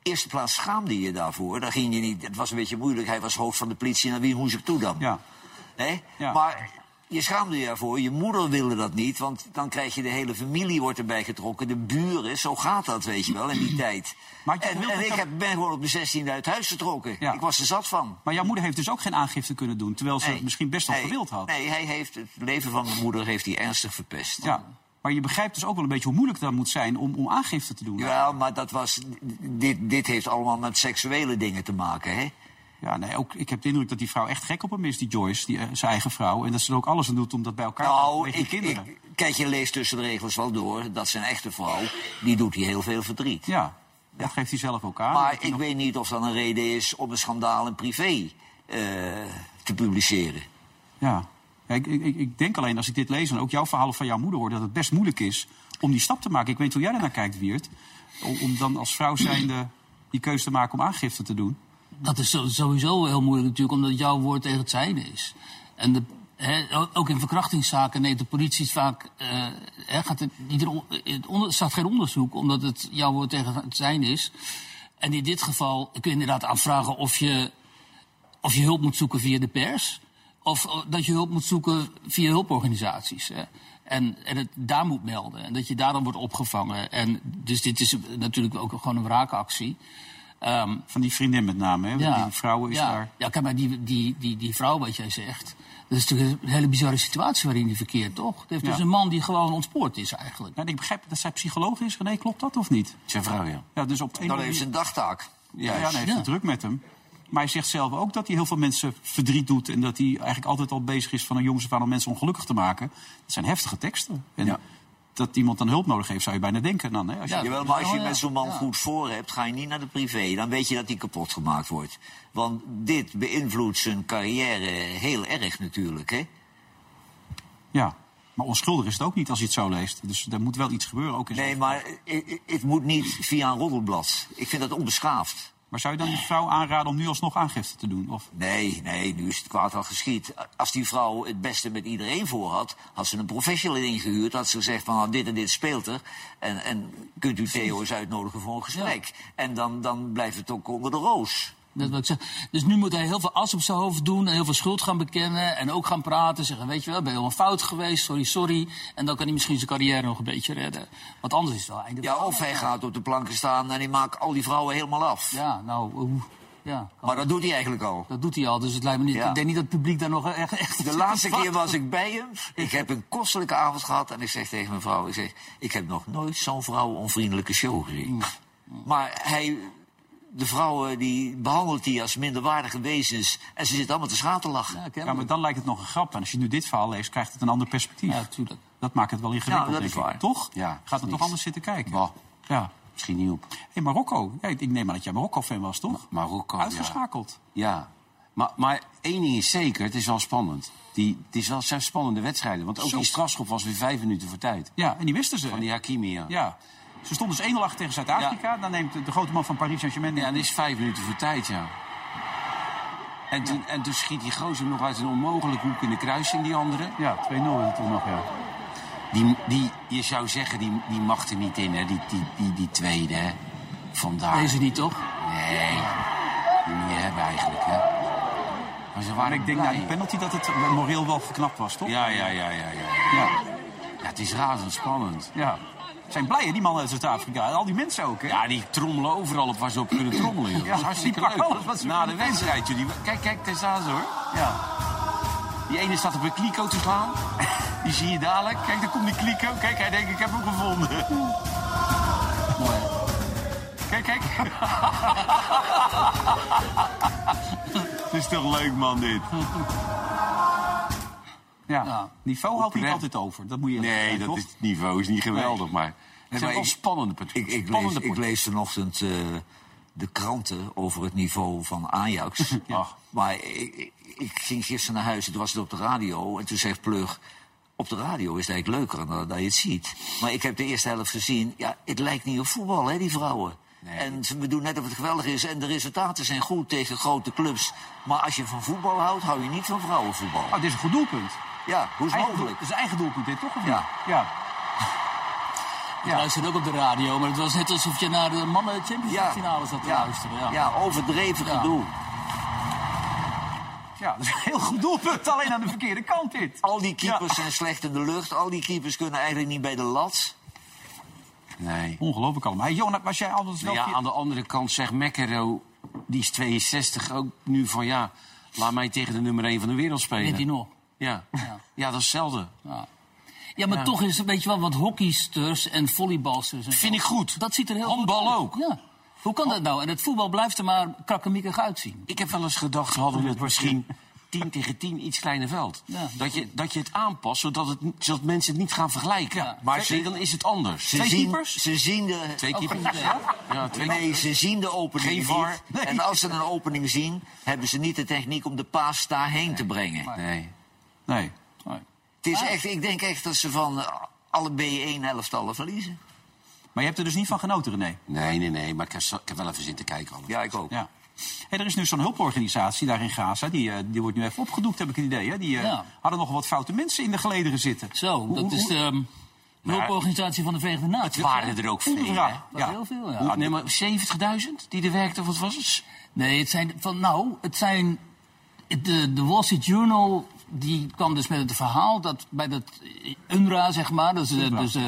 eerste plaats schaamde je daarvoor. Daar ging je niet. Het was een beetje moeilijk. Hij was hoofd van de politie. Naar wie moest ik toe dan? Ja. Nee? Ja. Maar je schaamde je ervoor. Je moeder wilde dat niet. Want dan krijg je de hele familie wordt erbij getrokken. De buren. Zo gaat dat, weet je wel, in die tijd. Maar en ik heb, ben gewoon op mijn 16 uit huis getrokken. Ja. Ik was er zat van. Maar jouw moeder heeft dus ook geen aangifte kunnen doen. Terwijl ze Nee. het misschien best wel Nee. gewild had. Nee, hij heeft het leven van mijn moeder heeft hij ernstig verpest. Ja. Maar je begrijpt dus ook wel een beetje hoe moeilijk dat moet zijn om, om aangifte te doen. Ja, maar dat was, dit, dit heeft allemaal met seksuele dingen te maken, hè? Ja, nee, ook, ik heb de indruk dat die vrouw echt gek op hem is, die Joyce, die, eh, zijn eigen vrouw. En dat ze er ook alles aan doet om dat bij elkaar te Nou, die kinderen. ik, kijk, je leest tussen de regels wel door dat zijn echte vrouw, die doet hier heel veel verdriet. Ja, dat geeft hij zelf ook aan. Maar hij ik nog- weet niet of dat een reden is om een schandaal in privé eh, te publiceren. Ja, Ja, ik, ik, ik denk alleen als ik dit lees en ook jouw verhalen van jouw moeder hoor... dat het best moeilijk is om die stap te maken. Ik weet hoe jij daarnaar kijkt, Wiert. Om, om dan als vrouw zijnde die keuze te maken om aangifte te doen. Dat is sowieso heel moeilijk natuurlijk, omdat jouw woord tegen het zijne is. En de, ook in verkrachtingszaken neemt de politie vaak... eh, hè, gaat het, niet onder, staat geen onderzoek, omdat het jouw woord tegen het zijne is. En in dit geval kun je inderdaad afvragen of je, of je hulp moet zoeken via de pers... of eh, dat je hulp moet zoeken via hulporganisaties. Hè. En, en het daar moet melden. En dat je daar dan wordt opgevangen. En dus dit is natuurlijk ook gewoon een wraakactie. Ehm, Van die vriendin met name, hè? Die vrouw is ja. daar... Ja, kijk maar, die, die, die, die vrouw wat jij zegt... dat is natuurlijk een hele bizarre situatie waarin die verkeert, toch? Het heeft Ja. dus een man die gewoon ontspoord is eigenlijk. Nou, ik begrijp dat zij psycholoog is. René, klopt dat of niet? Zijn vrouw, ja. Ja, dus op een Dan heeft ze een dagtaak. Ja, ja, hij heeft Ja. het druk met hem. Maar hij zegt zelf ook dat hij heel veel mensen verdriet doet. En dat hij eigenlijk altijd al bezig is van een jongens van om mensen ongelukkig te maken. Dat zijn heftige teksten. En Ja. Dat iemand dan hulp nodig heeft, zou je bijna denken dan. Hè? Als je, Ja. Jawel, maar als je met zo'n man Ja. goed voor hebt, ga je niet naar de privé. Dan weet je dat hij kapot gemaakt wordt. Want dit beïnvloedt zijn carrière heel erg natuurlijk, hè? ja. Maar onschuldig is het ook niet als je het zo leest. Dus er moet wel iets gebeuren. Ook in Nee, maar het moet niet via een roddelblad. Ik vind dat onbeschaafd. Maar zou je dan die vrouw aanraden om nu alsnog aangifte te doen? Of... Nee, nee, nu is het kwaad al geschied. Als die vrouw het beste met iedereen voor had, had ze een professional ingehuurd. Had ze gezegd van nou, dit en dit speelt er. En, en kunt u Theo eens uitnodigen voor een gesprek. En dan, dan blijft het ook onder de roos. Dat wat ik zeg. Dus nu moet hij heel veel as op zijn hoofd doen... en heel veel schuld gaan bekennen en ook gaan praten. Zeggen, weet je wel, ben je helemaal fout geweest, sorry, sorry. En dan kan hij misschien zijn carrière nog een beetje redden. Want anders is het wel einde Ja, of hij gaat op de planken staan en hij maakt al die vrouwen helemaal af. Ja, nou, oeh, ja. Maar dat doet hij eigenlijk al. Dat doet hij al, dus het lijkt me niet... Ja. Ik denk niet dat het publiek daar nog echt... echt De laatste keer was ik bij hem. Ik heb een kostelijke avond gehad. En ik zeg tegen mijn vrouw: ik, zeg, ik heb nog nooit zo'n vrouwenonvriendelijke show gezien. Maar hij, de vrouwen die behandelt hij als minderwaardige wezens. En ze zitten allemaal te schaterlachen. Ja, Ja, maar dan lijkt het nog een grap. En als je nu dit verhaal leest, krijgt het een ander perspectief. Ja, tuurlijk. Dat maakt het wel ingewikkeld, Ja, dat denk is ik. waar. Toch? Ja, Gaat er niks. toch anders zitten kijken? Bah, Ja. misschien niet op. Hey, Marokko. Ja, ik neem aan dat jij Marokko-fan was, toch? Marokko, ja. Uitgeschakeld. Ja, maar, maar één ding is zeker, het is wel spannend. Die, het is wel, het zijn spannende wedstrijden. Want ook Zo. die strafschop was weer vijf minuten voor tijd. Ja, en die wisten ze. Van die Hakimi, ja. Ja. Ze stonden dus 1-0 achter tegen Zuid-Afrika. Dan neemt de, de grote man van Paris Saint-Germain... Ja, en is vijf minuten voor tijd, ja. En toen, en toen schiet die gozer nog uit een onmogelijke hoek in de kruising, die andere. Ja, 2-0 toen nog, ja. Die, die, je zou zeggen, die, die mag er niet in, hè. Die, die, die, die tweede, hè. Vandaar. Deze niet, toch? Nee, die je hebben eigenlijk, hè. Maar ze Maar waren ik denk na die penalty dat het moreel wel geknapt was, toch? Ja, ja, ja, ja, ja. Ja. Ja, het is razendspannend. ja. Zijn blij, hè, die mannen uit Zuid-Afrika. Al die mensen ook, hè? Ja, die trommelen overal op waar ze op kunnen trommelen. Joh. Ja, dat is hartstikke die leuk. alles wat ze Na de wedstrijd, joh. Die, kijk, kijk, daar staan ze hoor. Ja. Die ene staat op een kliko te slaan. Die zie je dadelijk. Kijk, daar komt die kliko. Kijk, hij denkt, ik heb hem gevonden. Mooi. Kijk, kijk. Het is toch leuk, man, dit. Ja. Niveau houdt niet altijd over. Dat moet je Nee, zeggen, dat is, het niveau is niet geweldig, maar... Het zijn wel spannende partijen. Ik, ik, lees, spannende ik lees vanochtend eh, de kranten over het niveau van Ajax. Ach. Maar ik, ik, ging gisteren naar huis en toen was het op de radio. En toen zegt Plug, op de radio is het eigenlijk leuker dan dat je het ziet. Maar ik heb de eerste helft gezien. Ja, het lijkt niet op voetbal, hè, die vrouwen. En we doen net of het geweldig is. En de resultaten zijn goed tegen grote clubs. Maar als je van voetbal houdt, hou je niet van vrouwenvoetbal. Dit is een goed doelpunt. Ja, hoe is het mogelijk? Het is eigen doelpunt dit, toch? Of niet? Ja. ja. Ik luisterde ook op de radio, maar het was net alsof je naar de mannen Champions League finale zat te Ja. luisteren. Ja. Ja, overdreven gedoe. Ja, dat is een heel goed doelpunt. Alleen aan de verkeerde kant dit. Al die keepers zijn slecht in de lucht. Al die keepers kunnen eigenlijk niet bij de lat. Nee. Ongelooflijk allemaal. Hey, was jij altijd wel... Ja, aan de andere kant zegt McEnroe, die is 62, ook nu van ja, laat mij tegen de nummer 1 van de wereld spelen. Hij nog? Ja. ja. dat is hetzelfde. Ja. Ja, maar Ja. toch is het, weet je wel, wat hockeysters en volleybalsters... En Vind zo. ik goed. Dat ziet er heel Handbal goed uit. ook. Ja. Hoe kan dat nou? En het voetbal blijft er maar krakkemikkig uitzien. Ik heb wel eens gedacht, hadden het misschien 10 tegen 10 iets kleiner veld. Ja. Dat, je, dat je het aanpast, zodat, het, zodat mensen het niet gaan vergelijken. Maar ze- dan is het anders. Ze zien, ze zien de... Twee Oh, keepers. ja. Ja, twee Nee, keepers. ze zien de opening Geen. VAR. Nee. En als ze een opening zien, hebben ze niet de techniek om de paas daarheen te brengen. Nee. Nee. Het is echt, ik denk echt dat ze van eh, alle B1-elftallen verliezen. Maar je hebt er dus niet van genoten, René? Nee, nee, nee, maar ik heb, ik heb wel even zitten kijken. Ja, ik ook. Ja. Hey, er is nu zo'n hulporganisatie daar in Gaza. Die, eh, die wordt nu even opgedoekt, heb ik een idee. Hè? Die eh, Ja. hadden nog wat foute mensen in de gelederen zitten. Zo, Hoe- dat hoe- is de ehm, hulporganisatie van de Verenigde Naties. Het waren er ook veel, Ja. is heel veel, ja. Nee, maar 70.000 die er werkten, of wat was het? Nee, het zijn van nou, het zijn de, de Wall Street Journal die kwam dus met het verhaal dat bij dat UNRWA zeg maar, dat is, eh, dus, eh,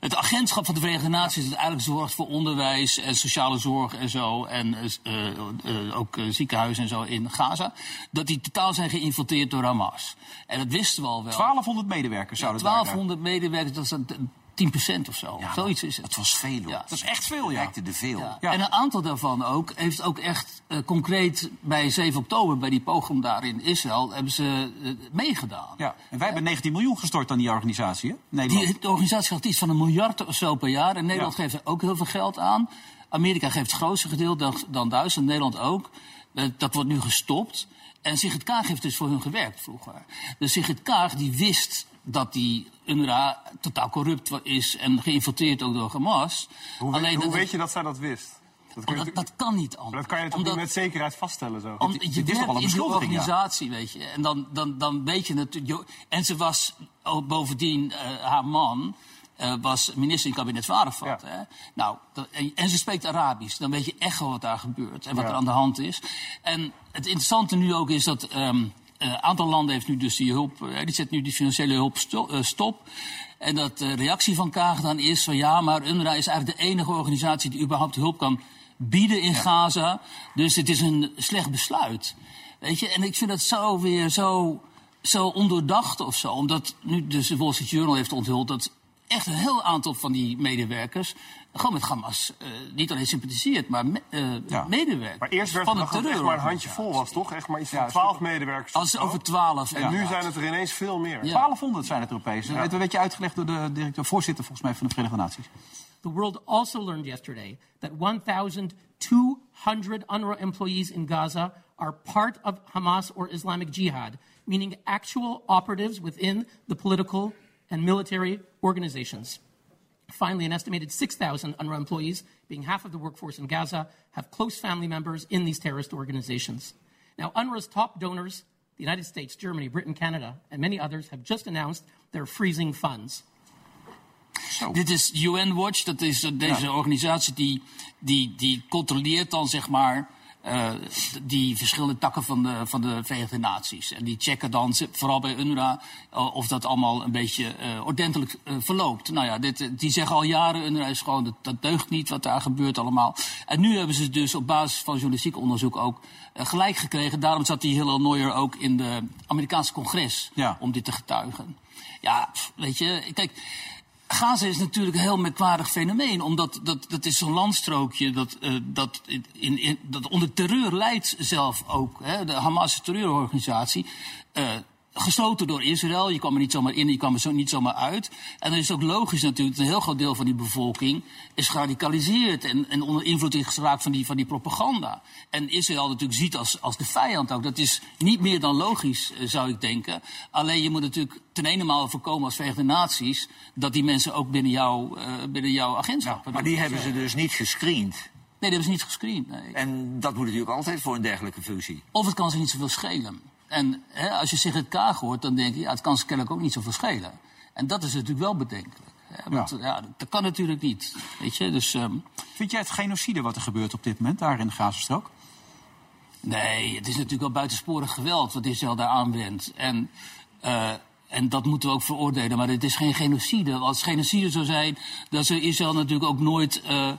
het agentschap van de Verenigde Naties dat eigenlijk zorgt voor onderwijs en sociale zorg en zo en eh, ook ziekenhuizen en zo in Gaza, dat die totaal zijn geïnfiltreerd door Hamas. En dat wisten we al wel. 1200 medewerkers zouden daar- 1200 medewerkers, dat is dan 10% of zo. Zoiets is het. Was veel, hoor. Ja. Dat is echt veel, ja. werkte er veel. Ja. En een aantal daarvan ook heeft ook echt eh, concreet bij 7 oktober, bij die pogrom daar in Israël, hebben ze eh, meegedaan. Ja. En wij hebben 19 miljoen gestort aan die organisatie, hè? Nederland. Die, de organisatie gaat iets van een miljard of zo per jaar. En Nederland geeft er ook heel veel geld aan. Amerika geeft het grootste gedeelte dan, dan Duitsland, Nederland ook. Eh, dat wordt nu gestopt. En Sigrid Kaag heeft dus voor hun gewerkt vroeger. Dus Sigrid Kaag die wist dat die UNRWA totaal corrupt is en geïnfiltreerd ook door Hamas. Hoe, weet- hoe dat- weet je dat zij dat wist? Dat, je dat, natuurlijk- dat kan niet maar anders. dat kan je toch Omdat- niet met zekerheid vaststellen zo? om, je dit is toch werkt wel een in die beschuldiging, ja. organisatie, weet je. En dan, dan, dan weet je natuurlijk... En ze was bovendien, eh, haar man... eh, was minister in het kabinet. Ja. Hè? Nou, dat- en, en ze spreekt Arabisch. Dan weet je echt wel wat daar gebeurt en wat Ja. er aan de hand is. En het interessante nu ook is dat... ehm, een aantal landen heeft nu dus die hulp... eh, die zet nu die financiële hulp sto- eh, stop. En dat de reactie van Kaag dan is van... ja, maar UNRWA is eigenlijk de enige organisatie... die überhaupt hulp kan bieden in Gaza. Dus het is een slecht besluit. Weet je, en ik vind dat zo weer zo, zo ondoordacht of zo. Omdat nu dus de Wall Street Journal heeft onthuld dat echt een heel aantal van die medewerkers gewoon met Hamas eh, niet alleen sympathiseert, maar me, eh, Ja. medewerkt. Maar eerst werd van het echt maar een handje vol was, toch? Echt maar iets van Ja, 12 medewerkers. Als over twaalf. En nu zijn het er ineens veel meer. Ja. 1200 zijn het Europees. Dat werd een beetje uitgelegd door de directeur, voorzitter volgens mij van de Verenigde Naties. The world also learned yesterday that 1,200 UNRWA employees in Gaza are part of Hamas or Islamic Jihad, meaning actual operatives within the political and military organizations. Finally, an estimated 6,000 UNRWA employees, being half of the workforce in Gaza, have close family members in these terrorist organizations. Now, UNRWA's top donors, the United States, Germany, Britain, Canada, and many others, have just announced they're freezing funds. Dit is UN Watch, dat is deze organisatie die, die, die controleert dan zeg maar eh, die verschillende takken van de, van de Verenigde Naties. En die checken dan, vooral bij UNRWA, eh, of dat allemaal een beetje eh, ordentelijk verloopt. Nou ja, dit, die zeggen al jaren, UNRWA is gewoon, dat, dat deugt niet wat daar gebeurt allemaal. En nu hebben ze dus op basis van journalistiek onderzoek ook gelijk gekregen. Daarom zat die Hillel Neuer ook in de Amerikaanse congres om dit te getuigen. Ja, pff, weet je, kijk... Gaza is natuurlijk een heel merkwaardig fenomeen. Omdat dat, dat is zo'n landstrookje dat, eh, dat, in, in, dat onder terreur leidt zelf ook. Hè, de Hamas terreurorganisatie. eh, gesloten door Israël. Je kwam er niet zomaar in, je kwam er zo, niet zomaar uit. En dan is het ook logisch natuurlijk dat een heel groot deel van die bevolking is geradicaliseerd en, en onder invloed is geraakt van die, van die propaganda. En Israël natuurlijk ziet als, als de vijand ook. Dat is niet meer dan logisch, eh, zou ik denken. Alleen je moet natuurlijk ten ene maal voorkomen als Verenigde Naties dat die mensen ook binnen, jou, eh, binnen jouw agentschap. Maar die hebben ze dus niet gescreend. Nee, die hebben ze niet gescreend. Nee. En dat moet natuurlijk altijd voor een dergelijke functie. Of het kan ze niet zoveel schelen. En hè, als je Sigrid Kaag hoort, dan denk je, ja, het kan ze kennelijk ook niet zoveel schelen. En dat is natuurlijk wel bedenkelijk. Hè, want ja. dat kan natuurlijk niet. Weet je? Dus, ehm, Vind jij het genocide wat er gebeurt op dit moment daar in de Gazastrook? Nee, het is natuurlijk wel buitensporig geweld wat Israël daar aanwendt. En, eh, en dat moeten we ook veroordelen. Maar het is geen genocide. Als het genocide zou zijn, dan zou Israël natuurlijk ook nooit eh,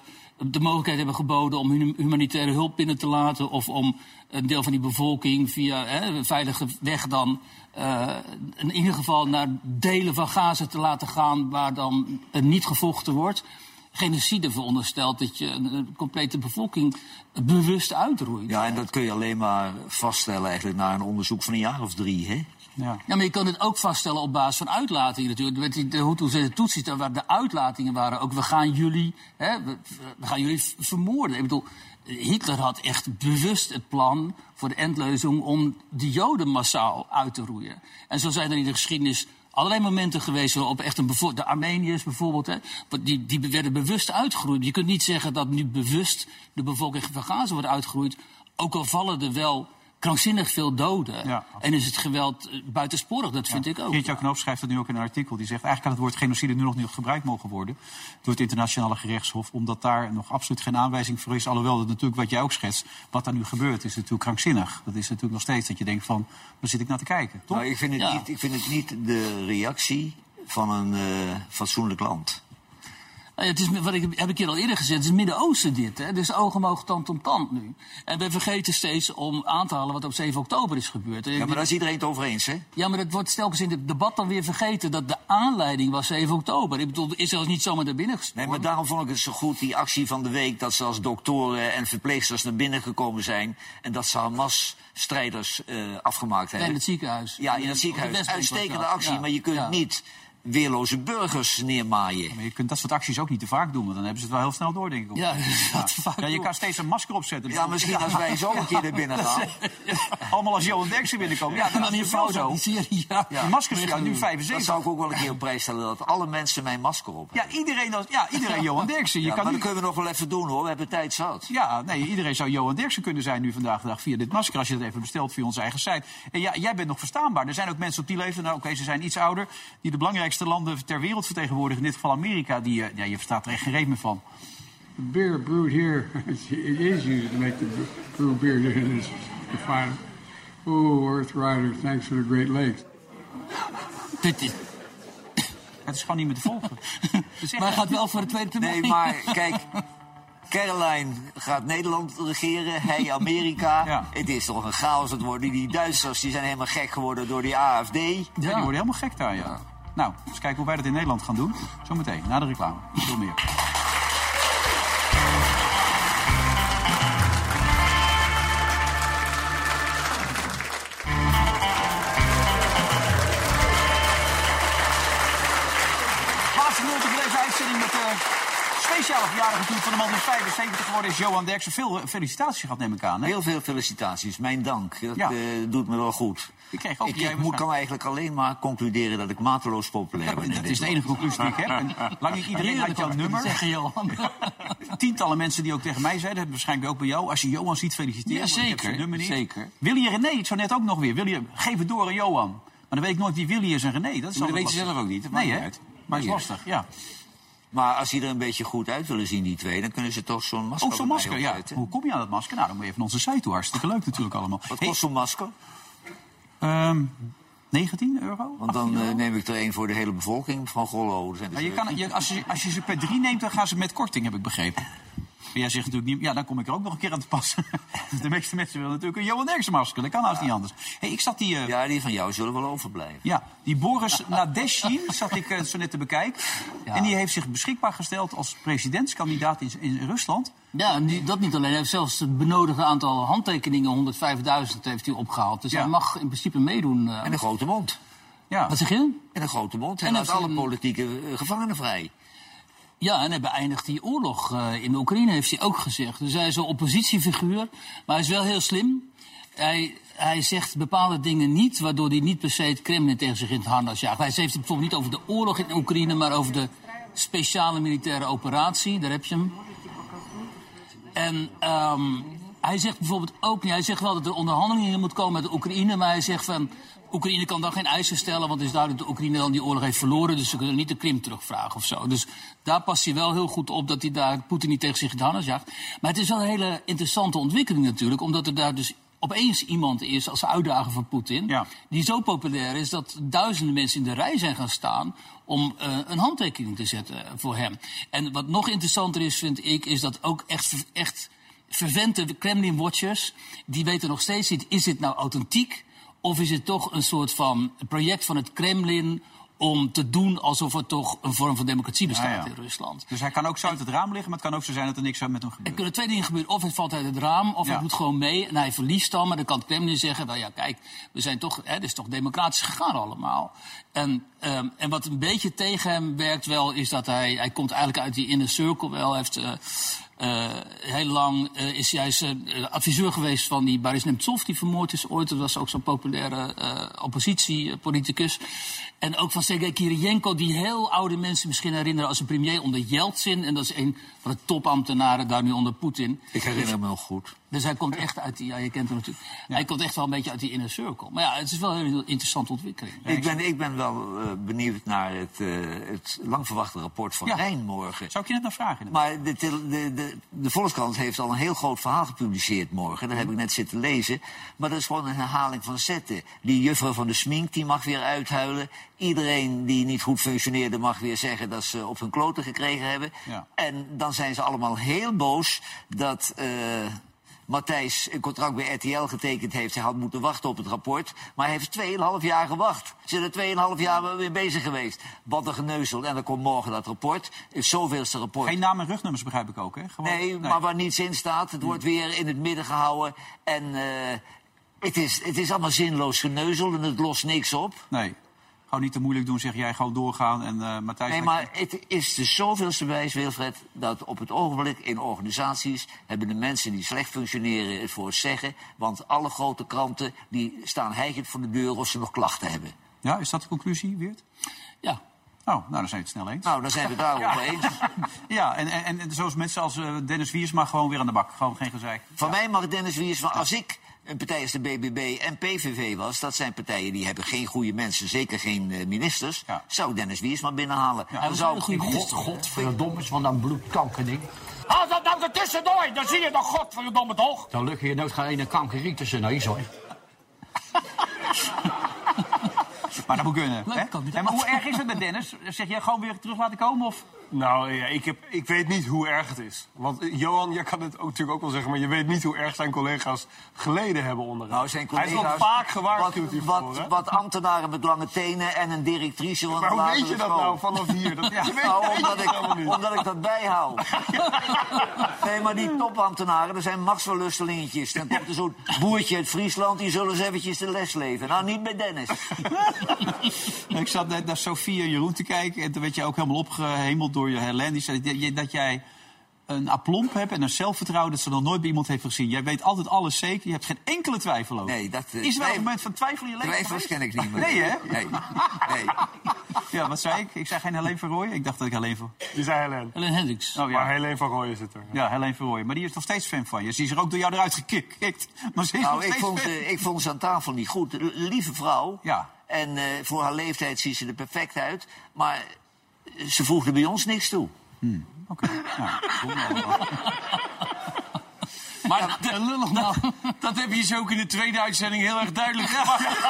de mogelijkheid hebben geboden om hum- humanitaire hulp binnen te laten. Of om een deel van die bevolking via hè, een veilige weg dan eh, in ieder geval naar delen van Gaza te laten gaan waar dan er niet gevochten wordt. Genocide veronderstelt dat je een, een complete bevolking bewust uitroeit. Ja, en dat kun je alleen maar vaststellen eigenlijk na een onderzoek van een jaar of drie, hè? Ja. Ja, maar je kan het ook vaststellen op basis van uitlatingen natuurlijk. Met die- de Hutus en de waar de uitlatingen waren ook... we gaan jullie, hè, we, gaan jullie vermoorden. Ik bedoel, Hitler had echt bewust het plan voor de endleuzing... om de Joden massaal uit te roeien. En zo zijn er in de geschiedenis allerlei momenten geweest... waarop echt een de Armeniërs bijvoorbeeld... Hè, die, die werden bewust uitgeroeid. Je kunt niet zeggen dat nu bewust de bevolking van Gaza wordt uitgeroeid... ook al vallen er wel krankzinnig veel doden. en is het geweld eh, buitensporig, dat vind ik ook. Geert-Jan Knoop schrijft dat nu ook in een artikel. Die zegt eigenlijk kan het woord genocide nu nog niet gebruikt mogen worden door het internationale gerechtshof. Omdat daar nog absoluut geen aanwijzing voor is. Alhoewel dat natuurlijk wat jij ook schetst, wat daar nu gebeurt, is natuurlijk krankzinnig. Dat is natuurlijk nog steeds dat je denkt van, waar zit ik naar te kijken? Toch? Nou, ik, vind het niet, ik vind het niet de reactie van een eh, fatsoenlijk land. Nou ja, het is, wat ik, heb ik hier al eerder gezegd, het is het Midden-Oosten dit. Hè? Dus oog om oog, tand om tand nu. En we vergeten steeds om aan te halen wat op 7 oktober is gebeurd. Ja, maar daar is iedereen het over eens, hè? Ja, maar dat wordt telkens in het debat dan weer vergeten dat de aanleiding was 7 oktober. Ik bedoel, is zelfs niet zomaar naar binnen gestormd. Nee, maar daarom vond ik het zo goed, die actie van de week... dat ze als doktoren en verpleegsters naar binnen gekomen zijn... en dat ze Hamas-strijders eh, afgemaakt hebben. in het ziekenhuis. Ja, in het ziekenhuis. Uitstekende actie, ja. maar je kunt Ja. niet weerloze burgers neermaaien. Maar je kunt dat soort acties ook niet te vaak doen, want dan hebben ze het wel heel snel door, denk ik. Ja, dat te vaak ja, je kan steeds een masker opzetten. Ja, misschien als wij zo een keer er binnen gaan. Allemaal als Johan Derksen binnenkomen. Ja, dan wel foto. zo. Ja. Die maskers zijn nu Dat 75. zou ik ook wel een keer op prijs stellen, dat alle mensen mijn masker op hebben. Ja, iedereen, als- ja, iedereen Johan Derksen. Je Ja, kan maar nu- dat kunnen we nog wel even doen hoor, we hebben tijd zat. Ja, nee, iedereen zou Johan Derksen kunnen zijn nu vandaag de dag via dit masker. Als je dat even bestelt via onze eigen site. En ja, jij bent nog verstaanbaar. Er zijn ook mensen op die leeftijd, nou oké, ze zijn iets ouder... die de belangrijkste landen ter wereld vertegenwoordigen. In dit geval Amerika. Die, eh, ja, je verstaat er echt geen reet meer van. The beer brewed here, it is used to make the brew beer in this refinery. Oh, Earth Rider, thanks for the Great Lakes. Dit is, Het is gewoon niet meer te volgen. Maar hij gaat wel voor de tweede termijn. Nee, maar kijk, Caroline gaat Nederland regeren, hij Amerika. Het is toch een chaos het worden. Die Duitsers die zijn helemaal gek geworden door die AFD. Ja, die worden helemaal gek daar, ja. Nou, eens kijken hoe wij dat in Nederland gaan doen. Zometeen, na de reclame. Veel meer. 12-jarige van de man die 75 geworden is, Johan Derksen. Veel eh, felicitaties gehad, neem ik aan. Heel veel felicitaties, mijn dank. Dat eh, doet me wel goed. Ik, kreeg ook, ik, moet, kan eigenlijk alleen maar concluderen dat ik mateloos populair ben. Dat is de enige conclusie die ik heb. En lang niet iedereen had jouw nummer. Zeggen, Johan. Tientallen mensen die ook tegen mij zeiden, waarschijnlijk ook bij jou. Als je Johan ziet, feliciteren. Ja, zeker. zeker. Wil je René, zo net ook nog weer. Wil je, geef het door aan Johan. Maar dan weet ik nooit wie Willy is en René. Dat, weet je zelf ook niet. Dat nee, hè? Maar het is lastig, ja. Maar als die er een beetje goed uit willen zien, die twee, dan kunnen ze toch zo'n masker Oh, zo'n masker, ja. Hoe kom je aan dat masker? Nou, dan moet je even onze site toe. Hartstikke leuk natuurlijk allemaal. Wat kost zo'n masker? Ehm 19 euro? Want dan eh, neem ik er een voor de hele bevolking van Gollo. Er Ja, je zeven. kan, je, als, je, als je ze per drie neemt, dan gaan ze met korting, heb ik begrepen. Maar jij zegt natuurlijk niet, ja, dan kom ik er ook nog een keer aan te passen. de meeste mensen willen natuurlijk een Johan Derksen masker. Dat kan haast niet anders. Hey, ik zat die... eh, Ja, die van jou zullen wel overblijven. Ja, die Boris Nadezhdin zat ik eh, zo net te bekijken. En die heeft zich beschikbaar gesteld als presidentskandidaat in, in Rusland. Ja, en die, dat niet alleen. Hij heeft zelfs het benodigde aantal handtekeningen, 105.000, heeft hij opgehaald. Dus Ja. hij mag in principe meedoen. eh. En een grote mond. Ja. Wat zeg je? En een grote mond. Hij En laat alle politieke gevangenen vrij. Ja, en hij beëindigt die oorlog eh, in de Oekraïne, heeft hij ook gezegd. Dus hij is een oppositiefiguur, maar hij is wel heel slim. Hij, hij zegt bepaalde dingen niet, waardoor hij niet per se het Kremlin tegen zich in het harnas jaagt. Hij heeft het bijvoorbeeld niet over de oorlog in Oekraïne, maar over de speciale militaire operatie. Daar heb je hem. En ehm, hij zegt bijvoorbeeld ook niet, hij zegt wel dat er onderhandelingen moet komen met de Oekraïne, maar hij zegt van Oekraïne kan dan geen eisen stellen, want het is duidelijk dat Oekraïne dan die oorlog heeft verloren, dus ze kunnen niet de Krim terugvragen of zo. Dus daar past hij wel heel goed op dat hij daar Poetin niet tegen zich harnas jaagt. Maar het is wel een hele interessante ontwikkeling natuurlijk, omdat er daar dus opeens iemand is als uitdager van Poetin, die zo populair is dat duizenden mensen in de rij zijn gaan staan om eh, een handtekening te zetten voor hem. En wat nog interessanter is, vind ik, is dat ook echt, echt vervente Kremlin-watchers, die weten nog steeds niet, is dit nou authentiek? Of is het toch een soort van project van het Kremlin om te doen alsof er toch een vorm van democratie bestaat Ja, ja. in Rusland? Dus hij kan ook zo uit het raam liggen, maar het kan ook zo zijn dat er niks met hem Er gebeurt. kunnen twee dingen gebeuren. Of het valt uit het raam, of Ja. hij doet gewoon mee en hij verliest dan. Maar dan kan het Kremlin zeggen, nou ja, kijk, we zijn toch, hè, het is toch democratisch gegaan allemaal. En, ehm, en wat een beetje tegen hem werkt wel, is dat hij, hij komt eigenlijk uit die inner circle wel. Hij heeft eh, eh, heel lang, eh, is is, eh, adviseur geweest van die Boris Nemtsov, die vermoord is ooit. Dat was ook zo'n populaire oppositiepoliticus. En ook van Sergei Kirijenko, die heel oude mensen misschien herinneren als een premier onder Yeltsin. En dat is een van de topambtenaren daar nu onder Poetin. Ik herinner me nog goed. Dus hij komt echt uit die, ja, je kent hem natuurlijk. Hij komt echt wel een beetje uit die inner circle. Maar ja, het is wel een hele interessante ontwikkeling. Ik ben, ik ben wel eh, benieuwd naar het, eh, het lang verwachte rapport van Ja. Rijn morgen. Zou ik je net nog vragen? Maar de, de, de, de Volkskrant heeft al een heel groot verhaal gepubliceerd morgen. Dat heb ik net zitten lezen. Maar dat is gewoon een herhaling van zetten. Die juffrouw van de smink die mag weer uithuilen. Iedereen die niet goed functioneerde mag weer zeggen dat ze op hun kloten gekregen hebben. Ja. En dan zijn ze allemaal heel boos dat... eh, Matthijs een contract bij RTL getekend heeft. Hij had moeten wachten op het rapport. Maar hij heeft 2,5 jaar gewacht. Ze zijn er 2,5 jaar weer bezig geweest. Wat een geneuzel. En dan komt morgen dat rapport. Het zoveelste rapport. Geen naam en rugnummers begrijp ik ook, hè? Gewoon, Nee, maar waar niets in staat. Het wordt weer in het midden gehouden. En eh, het, is, het is allemaal zinloos geneuzel en het lost niks op. Nee. Niet te moeilijk doen, zeg jij. Gewoon doorgaan. En eh Matthijs... Nee, maar het is de zoveelste bewijs, Wilfred, dat op het ogenblik in organisaties hebben de mensen die slecht functioneren het voor het zeggen. Want alle grote kranten die staan hijgend voor de deur of ze nog klachten hebben. Ja, is dat de conclusie, Weert? Ja. Oh, nou, dan zijn we het snel eens. Nou, dan zijn we het daarover eens. Ja, en, en, en zoals mensen als eh, Dennis Wiersma gewoon weer aan de bak. Gewoon geen gezeik. Van mij mag Dennis Wiersma, als ik een partij als de BBB en PVV was... dat zijn partijen die hebben geen goede mensen, zeker geen eh, ministers... zou Dennis Wiersma binnenhalen. dan zou ik God, godverdomme, van een bloedkankerding. Haal dat nou er tussendoor, dan zie je nog godverdomme toch? Dan lukt je nooit geen ene kankerriet tussen neus hoor. Maar dat moet kunnen. Hè? Ja, maar hoe erg is het met Dennis? Zeg jij gewoon weer terug laten komen? Of? Nou ja, ik, heb, ik weet niet hoe erg het is. Want eh, Johan, jij kan het ook, natuurlijk ook wel zeggen... maar je weet niet hoe erg zijn collega's geleden hebben onder hem. Nou, zijn Hij is collega's... wel vaak gewaarschuwd wat, hiervoor, wat, ambtenaren met lange tenen en een directrice van Maar een hoe weet je dat school. nou vanaf hier? Dat- je weet- nou, omdat, ik, omdat ik dat bijhoud. nee, maar die topambtenaren, dat zijn machtsverlustelingetjes. Dan komt er zo'n boertje uit Friesland, die zullen eens eventjes de les leven. Nou, niet bij Dennis. Ik zat net naar Sofie en Jeroen te kijken. En toen werd je ook helemaal opgehemeld door je Helene. Die zei dat je- dat jij een aplomb hebt en een zelfvertrouwen... dat ze nog nooit bij iemand heeft gezien. Jij weet altijd alles zeker. Je hebt geen enkele twijfel over. Nee, dat... eh, Is er wel nee, een moment van twijfel in je leven Twijfels ken ik niet meer. Nee, hè? Nee. nee. Ja, wat zei ik? Ik zei geen Helene van Rooyen. Ik dacht dat ik Helene van... Die zei Helene. Helene Hendricks. Oh, ja. Maar Helene van Rooyen zit er. Ja, Helene van Rooyen. Maar die is nog steeds fan van je. Ze is er ook door jou eruit gekikt. Maar ze is nog Nou, ik vond, fan. eh, ik vond ze aan tafel niet goed. L- Lieve vrouw. Ja. En eh, voor haar leeftijd ziet ze er perfect uit. Maar ze voegde bij ons niks toe. Oké, nou, kom maar. Maar dat, dat, dat heb je zo ook in de tweede uitzending heel erg duidelijk gemaakt.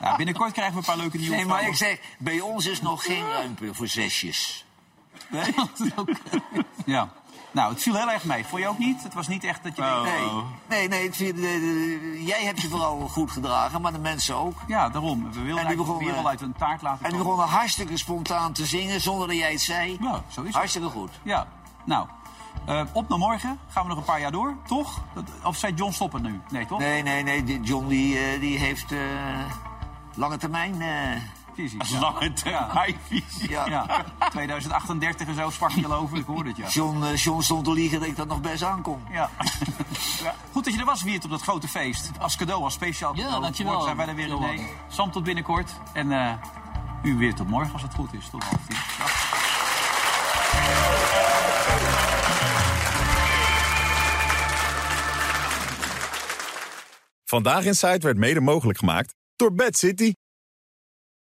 Ja, binnenkort krijgen we een paar leuke nieuwe Nee, maar ik zeg, bij ons is nog geen ruimte voor zesjes. Nee? ja. Nou, het viel heel erg mee. Vond je ook niet? Het was niet echt dat je... denkt, Nee, nee, nee het viel- de- de- jij hebt je vooral goed gedragen, maar de mensen ook. Ja, daarom. We wilden En die begonnen- wereld uit een taart laten En die begonnen hartstikke spontaan te zingen zonder dat jij het zei. Ja, zo is het. Hartstikke goed. Ja, nou. eh, op naar morgen. Gaan we nog een paar jaar door, toch? Dat, of zei John stoppen nu? Nee, toch? Nee, nee, nee. die John die, eh, die heeft eh, lange termijn. Eh, Visies. Lange termijn visie. Ja. Ja, 2038 en zo sprak je al over. Ik hoorde het, ja. John, eh, John stond te liegen dat ik dat nog best aankom. Ja. Ja. Goed dat je er was, Wiert, op dat grote feest. Als cadeau, als speciaal Ja, cadeau. dankjewel. Morgen zijn wij er weer in. Sam tot binnenkort. En eh, u weer tot morgen als het goed is. Tot half tien. Vandaag in Site werd mede mogelijk gemaakt door Bad City.